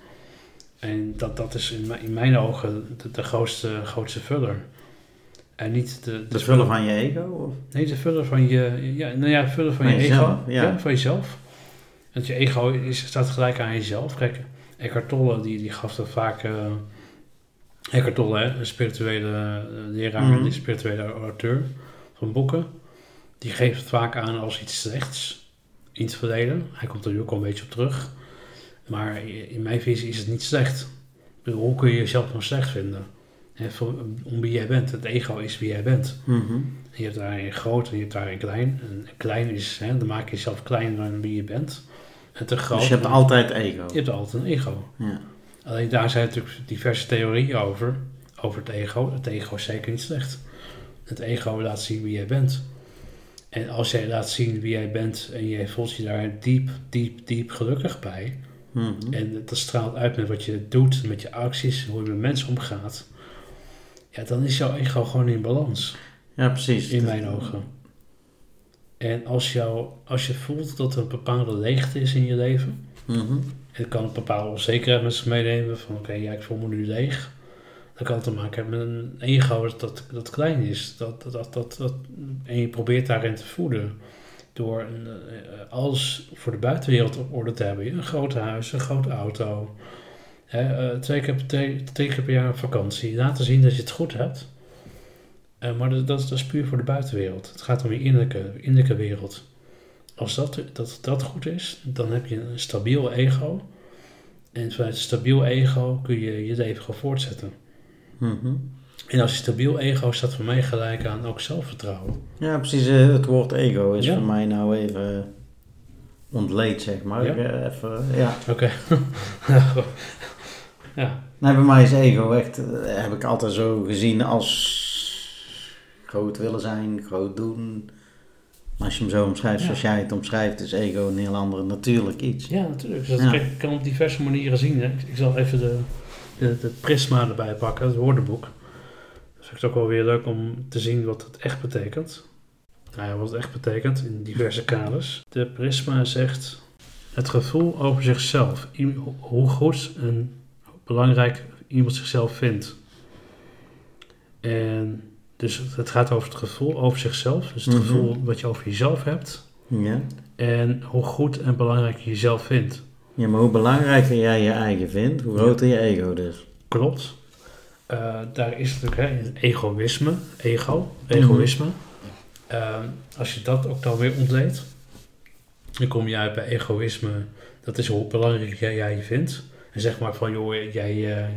En dat, dat is in, mijn- in mijn ogen de, de grootste, grootste vuller. En niet de, de, De vullen van je ego? Of? Nee, de vullen van je, ja, nou ja, vullen van, Van je jezelf, ego. ja. van jezelf. Want je ego is, staat gelijk aan jezelf. Kijk, Eckhart Tolle die, die gaf dat vaak, eh, Eckhart Tolle, een spirituele eh, leraar en een spirituele auteur van boeken, die geeft het vaak aan als iets slechts in het verleden. Hij komt er nu ook al een beetje op terug. Maar in mijn visie is het niet slecht. Hoe kun je jezelf nog slecht vinden? Om wie jij bent. Het ego is wie jij bent. Mhm. Je hebt daarin groot en je hebt daarin klein. En klein is, hè, dan maak je jezelf kleiner dan wie je bent. En te groot. Dus je hebt altijd ego. je hebt altijd een ego. Ja. Alleen daar zijn natuurlijk diverse theorieën over. Over het ego. Het ego is zeker niet slecht. Het ego laat zien wie jij bent. En als jij laat zien wie jij bent en jij voelt je daar diep, diep, diep gelukkig bij. Mhm. En dat straalt uit met wat je doet, met je acties, hoe je met mensen omgaat. Ja, dan is jouw ego gewoon in balans. Ja, precies. In mijn ogen. En als, jou, als je voelt dat er een bepaalde leegte is in je leven. En het kan een bepaalde onzekerheid met zich meenemen. Van oké, ja, ik voel me nu leeg. Dan kan te maken hebben met een ego dat, dat, dat klein is. Dat, dat, dat, dat, dat- en je probeert daarin te voeden. Door een, eh, alles voor de buitenwereld op orde te hebben. Een groot huis, een grote auto. Hè, eh, twee, keer, per- twee, twee keer per jaar vakantie. Laten zien dat je het goed hebt. Eh, maar dat, dat, is- dat puur voor de buitenwereld. Het gaat om je innerlijke, innerlijke wereld. Als dat, dat, dat goed is, dan heb je een stabiel ego. En vanuit een stabiel ego kun je je leven gewoon voortzetten. Mhm. En als stabiel ego staat voor mij gelijk aan ook zelfvertrouwen. Ja, precies. eh, Het woord ego is Ja. voor mij nou even eh, ontleed, zeg maar. Ja? Eh, Even, ja. Oké. *laughs* ja. Nee, bij mij is ego echt, heb ik altijd zo gezien als groot willen zijn, groot doen. Maar als je hem zo omschrijft Ja. zoals jij het omschrijft, is ego een heel ander natuurlijk iets. ja, natuurlijk. Dus dat Ja. kan- op diverse manieren zien. Hè. Ik zal even de, de, de prisma erbij pakken, het woordenboek. Dat vind ik ook wel weer leuk om te zien wat het echt betekent. Nou ja, wat het echt betekent in diverse kaders. De prisma zegt het gevoel over zichzelf. Hoe goed en belangrijk iemand zichzelf vindt. En dus het- het gaat over het gevoel over zichzelf. Dus het Mhm. gevoel wat je over jezelf hebt. Ja. En hoe goed en belangrijk je jezelf vindt. Ja, maar hoe belangrijker jij je eigen vindt, hoe groter je ego dus. Klopt. Eh, daar is natuurlijk hè, egoïsme, ego, egoïsme. Ehm, als je dat ook dan weer ontleedt, dan kom je uit bij egoïsme. Dat is hoe belangrijk jij, jij je vindt. En zeg maar van, joh, jij, eh,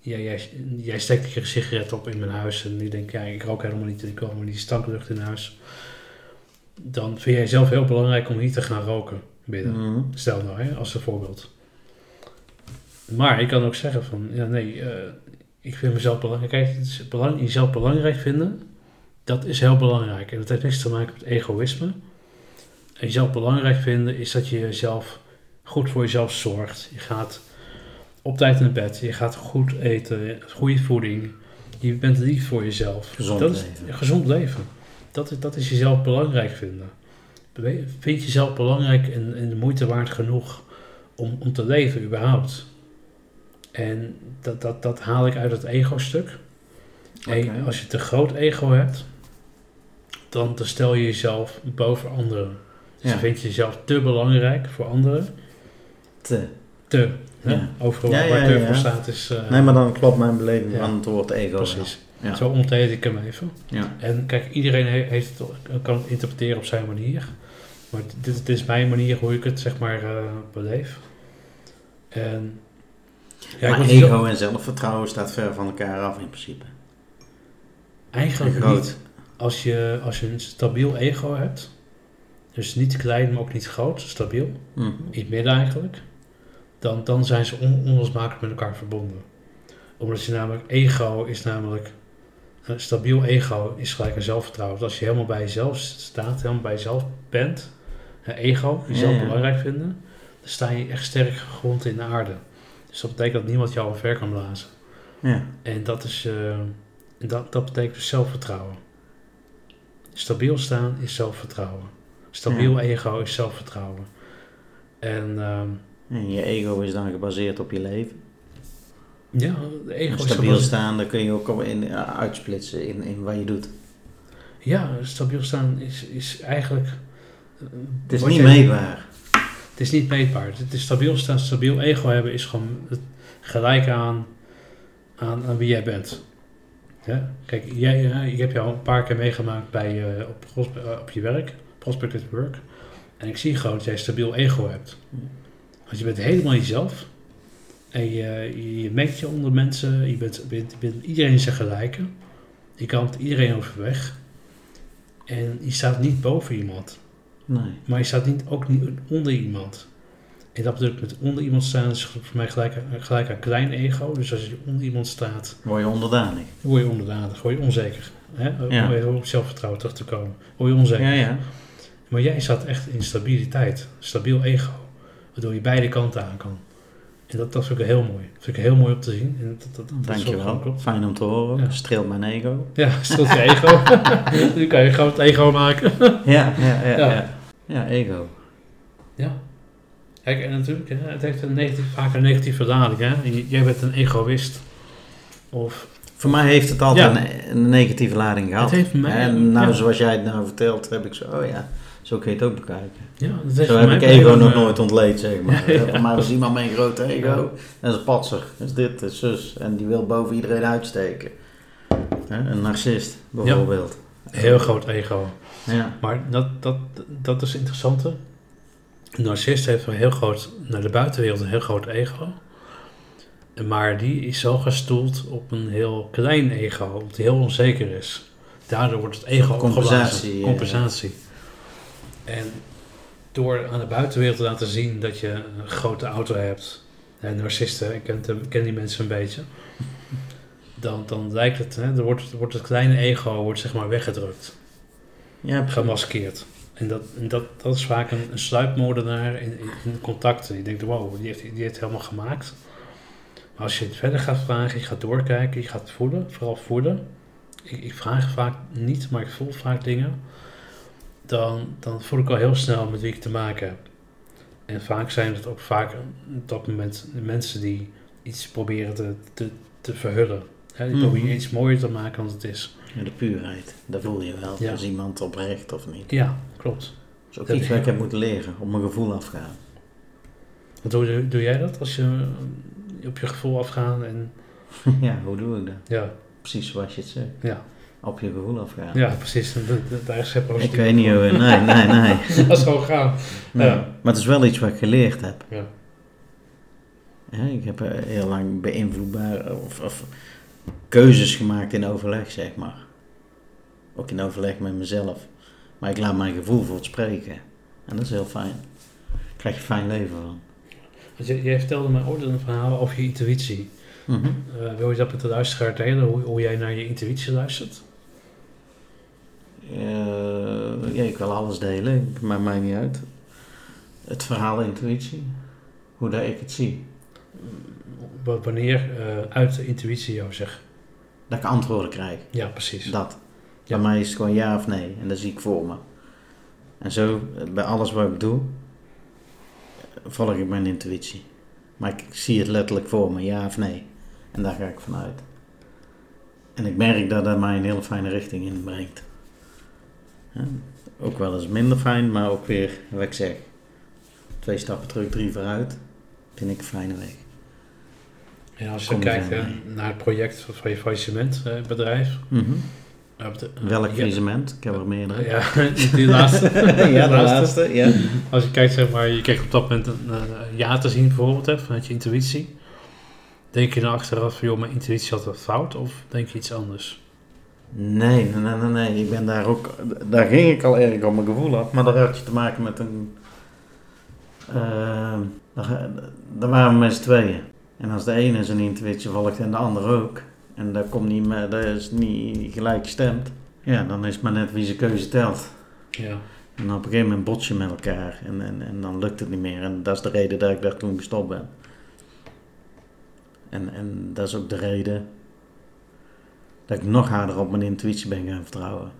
jij, jij, jij steekt je sigaret op in mijn huis en nu denk ik, ja, ik rook helemaal niet, ik wil helemaal niet stanklucht in huis. Dan vind jij zelf heel belangrijk om niet te gaan roken Mhm. Stel nou, hè, als een voorbeeld. Maar ik kan ook zeggen van, ja nee, eh, ik vind mezelf belangrijk. Kijk, het is belang, jezelf belangrijk vinden, dat is heel belangrijk. En dat heeft niks te maken met egoïsme. En jezelf belangrijk vinden is dat je jezelf goed voor jezelf zorgt. Je gaat op tijd naar bed, je gaat goed eten, goede voeding. Je bent lief voor jezelf. Gezond dat is, leven. ja, gezond leven. Dat is, dat is jezelf belangrijk vinden. Vind je jezelf belangrijk en, en de moeite waard genoeg om, om te leven überhaupt? En dat, dat, dat haal ik uit het ego-stuk. En als je te groot ego hebt, dan, dan stel je jezelf boven anderen. Dus Ja. dan vind je jezelf te belangrijk voor anderen. Te. Te. Hè? Ja. Overal Ja, waar te voor staat is... eh, Nee, maar dan klopt mijn beleving Ja. van het woord ego. Precies. Zo ontleed ik hem even. Ja. En kijk, iedereen he- heeft het, kan het interpreteren op zijn manier. Maar dit, dit is mijn manier hoe ik het zeg maar eh, beleef. En ja, maar ego en zelfvertrouwen staat ver van elkaar af in principe. eigenlijk niet. Als je, als je een stabiel ego hebt, dus niet klein, maar ook niet groot, stabiel, Mhm. in het midden eigenlijk, dan, dan zijn ze on, onlosmakelijk met elkaar verbonden. Omdat je namelijk, ego is namelijk, een stabiel ego is gelijk een zelfvertrouwen. Dus als je helemaal bij jezelf staat, helemaal bij jezelf bent, ego, jezelf Ja, ja. belangrijk vinden, dan sta je echt sterk gegrond in de aarde. Dus dat betekent dat niemand jou omver kan blazen. Ja. En dat, is, eh, dat, dat betekent dus zelfvertrouwen. Stabiel staan is zelfvertrouwen. Stabiel ego is zelfvertrouwen. En ehm, En je ego is dan gebaseerd op je leven. ja, de ego is stabiel staan, dan kun je ook al in, ja, uitsplitsen in, in wat je doet. Ja, stabiel staan is, is eigenlijk... Het is niet meetbaar. Het is niet meetbaar. Het is stabiel staan, stabiel ego hebben is gewoon gelijk aan aan, aan wie jij bent. Ja? Kijk, jij, ik heb jou een paar keer meegemaakt bij, eh, op, eh, op je werk, Prospect at Work. En ik zie gewoon dat jij stabiel ego hebt. Want je bent helemaal jezelf. En je, je, je mengt je onder mensen. Je bent, bent, bent iedereen zijn gelijke. Je kan iedereen overweg. En je staat niet boven iemand. Nee. Maar je staat niet, ook niet onder iemand. En dat bedoel ik met onder iemand staan is voor mij gelijk, aan- gelijk aan klein ego. Dus als je onder iemand staat, Word je onderdanig. word je onderdanig, word je onzeker. Hè? Ja. Om even op zelfvertrouwen terug te komen. Word je onzeker. Ja, ja. Maar jij staat echt in stabiliteit. Stabiel ego. Waardoor je beide kanten aan kan. En dat, dat vind ik heel mooi. Dat vind ik heel mooi om te zien. En dat, dat, gewoon Dankjewel. Fijn om te horen. Ja. Streelt mijn ego. Ja, stilt je ego. *laughs* *laughs* nu kan je groot ego maken. Ja, ja, ja. Ja. Ja, ja ego. Ja. Kijk, en natuurlijk, hè, het heeft een negatief, vaak een negatieve lading. Hè? Jij bent een egoïst. Of, Voor mij heeft het altijd Ja. een, een negatieve lading gehad. Het heeft mij- en nou, ja. zoals jij het nou vertelt, heb ik zo, oh ja, zo kun je het ook bekijken. ja, dat heeft Zo heb ik ego nog eh, nooit ontleed, zeg maar. *laughs* Ja. Voor mij was iemand met een groot ego. Is een patser. Dat is dit, dat is zus. En die wil boven iedereen uitsteken. Hè, Een narcist, bijvoorbeeld. Heel groot ego. Ja. Maar dat, dat, dat is het interessante. Een narcist heeft een heel groot, naar de buitenwereld een heel groot ego. Maar die is zo gestoeld op een heel klein ego, hij heel onzeker is. Daardoor wordt het ego Compensatie. Compensatie. En door aan de buitenwereld te laten zien dat je een grote auto hebt. En narcisten, ik ken, ik ken die mensen een beetje. Dan, dan lijkt het, hè, dan wordt, wordt het kleine ego wordt zeg maar weggedrukt Ja, gemaskeerd. En dat, dat, dat is vaak een, een sluipmoordenaar in, in, contacten. Je denkt, wow, die heeft, die heeft het helemaal gemaakt. Maar als je het verder gaat vragen, je gaat doorkijken, je gaat voelen, vooral voelen. Ik, ik vraag vaak niet, maar ik voel vaak dingen. Dan, dan voel ik al heel snel met wie ik te maken heb. En vaak zijn het ook vaak op dat moment mensen die iets proberen te, te, te verhullen. Die Mhm. proberen iets mooier te maken dan het is. De puurheid. Dat voel je wel. Ja. Is iemand oprecht of niet? Ja, klopt. Dat is ook Dat iets wat ik heb moeten leren. Op mijn gevoel afgaan. Wat doe, doe, jij dat als je op je gevoel afgaan en *laughs* ja, hoe doe ik dat? ja, Precies zoals je het zegt. ja, Op je gevoel afgaan. ja precies. Dat- is geen Ik weet niet hoe... Nee, nee, *laughs* nee. Dat is gewoon gaan. nee. Ja. Maar het is wel iets wat ik geleerd heb. Ja. Ja, ik heb eh, heel lang beïnvloedbare of, of keuzes gemaakt in overleg, zeg maar. Ook in overleg met mezelf. Maar ik laat mijn gevoel voor het spreken. En dat is heel fijn. Daar krijg je een fijn leven van. Jij vertelde mij ooit een verhaal over je intuïtie. Mhm. Eh, wil je dat met de luisteraar delen, hoe, hoe jij naar je intuïtie luistert? Eh, ja, ik wil alles delen, maakt mij niet uit. Het verhaal intuïtie, hoe dat ik het zie. Wa- Wanneer eh, uit de intuïtie jou zegt. Dat ik antwoorden krijg, Ja, precies. dat. Ja. Bij mij is het gewoon ja of nee, en dat zie ik voor me. En zo, eh, bij alles wat ik doe, eh, volg ik mijn intuïtie. Maar ik zie het letterlijk voor me, ja of nee. En daar ga ik vanuit. En ik merk dat dat mij een hele fijne richting in brengt. Ja, ook wel eens minder fijn, maar ook weer, wat ik zeg, twee stappen terug, drie vooruit, vind ik een fijne weg. En als je kijkt eh, mee. naar het project van je faillissementbedrijf. eh, de- Welk ja, faillissement? Ik heb er meerdere. Ja, *laughs* die laatste. *laughs* ja, de laatste. Ja. Als je kijkt, zeg maar, je kijkt op dat moment een, eh, een ja te zien bijvoorbeeld, hè, vanuit je intuïtie. Denk je dan achteraf van, joh, mijn intuïtie had het fout of denk je iets anders? Nee, nee, nee, nee. Ik ben daar ook... Daar ging ik al erg op mijn gevoel af. Maar daar had je te maken met een... eh, daar, daar waren we met z'n tweeën. En als de ene zijn intuïtie volgt en de ander ook... En dat, komt niet meer, dat is niet gelijk gestemd... Ja, dan is het maar net wie zijn keuze telt. Ja, En op een gegeven moment bots je met elkaar. En, en, en dan lukt het niet meer. En dat is de reden dat ik daar toen gestopt ben. En, en dat is ook de reden dat ik nog harder op mijn intuïtie ben gaan vertrouwen.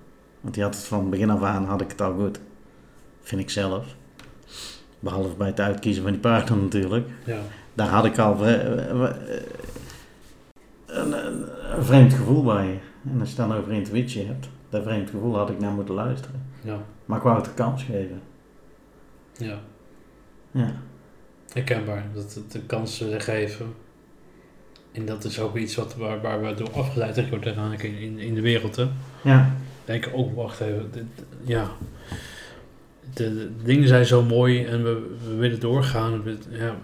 Want die had het van begin af aan had ik het al goed. Vind ik zelf. Behalve bij het uitkiezen van die partner natuurlijk. ja, Daar had ik al eh, eh, een, een, vreemd gevoel bij. En als je dan over intuïtie hebt, dat vreemd gevoel had ik naar moeten luisteren. ja, Maar ik wou het een kans geven. ja. Ja. Herkenbaar, dat het de kans willen geven. En dat is ook iets wat, waar, waar we door afgeleid worden eigenlijk in, in, in de wereld. Hè? Ja, Denken, oh wacht even, dit- ja. De, de dingen zijn zo mooi en we, we willen doorgaan. We- ja.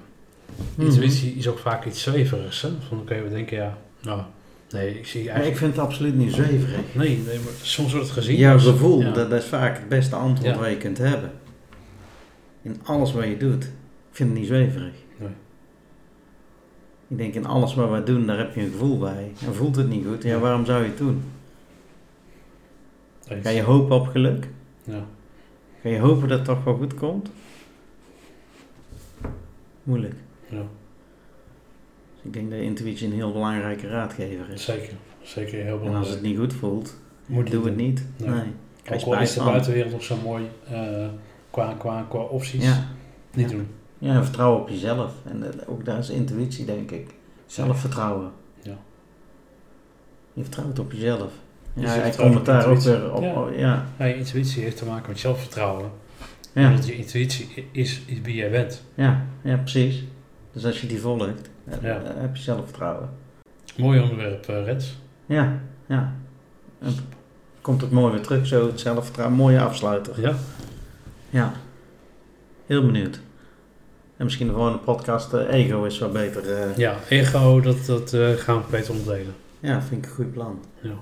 Mhm. Intuïtie is ook vaak iets zweverigs. Hè? Van oké, we denken ja, nou, nee, ik zie maar ik eigenlijk... vind het absoluut niet zweverig. Nee, nee, maar soms wordt het gezien Jouw als- gevoel, ja. dat, dat is vaak het beste antwoord Ja. wat je kunt hebben. In alles wat je doet. Ik vind het niet zweverig. Nee. Ik denk in alles wat wij doen, daar heb je een gevoel bij. En voelt het niet goed, ja, Ja. waarom zou je het doen? Eens. Ga je hopen op geluk? Ja. Ga je hopen dat het toch wel goed komt? Moeilijk. Ja, Dus ik denk dat intuïtie een heel belangrijke raadgever is. zeker. Zeker heel En als belangrijk. het niet goed voelt, Moet doe het doen. niet. Nee. Nee. Ook al is de buitenwereld nog zo mooi eh, qua, qua, qua opties. Ja. Niet Ja. doen. ja, vertrouwen op jezelf. En dat- ook daar is intuïtie, denk ik. Zelfvertrouwen. Ja. Je vertrouwt op jezelf. Ja, je ik kom daar ook weer op. Ja. oh, Ja. Ja, je intuïtie heeft te maken met zelfvertrouwen. Ja. Want je intuïtie is, is wie jij bent. Ja. ja, precies. Dus als je die volgt, Ja. dan heb je zelfvertrouwen. Mooi onderwerp, eh, Rens. Ja, ja. En komt het mooi weer terug, zo het zelfvertrouwen. Mooie afsluiter. Ja, Ja. Heel benieuwd. En misschien gewoon een podcast eh, Ego is wat beter. eh, ja ego, dat, dat eh, gaan we beter onderdelen. ja, vind ik een goed plan. Ja.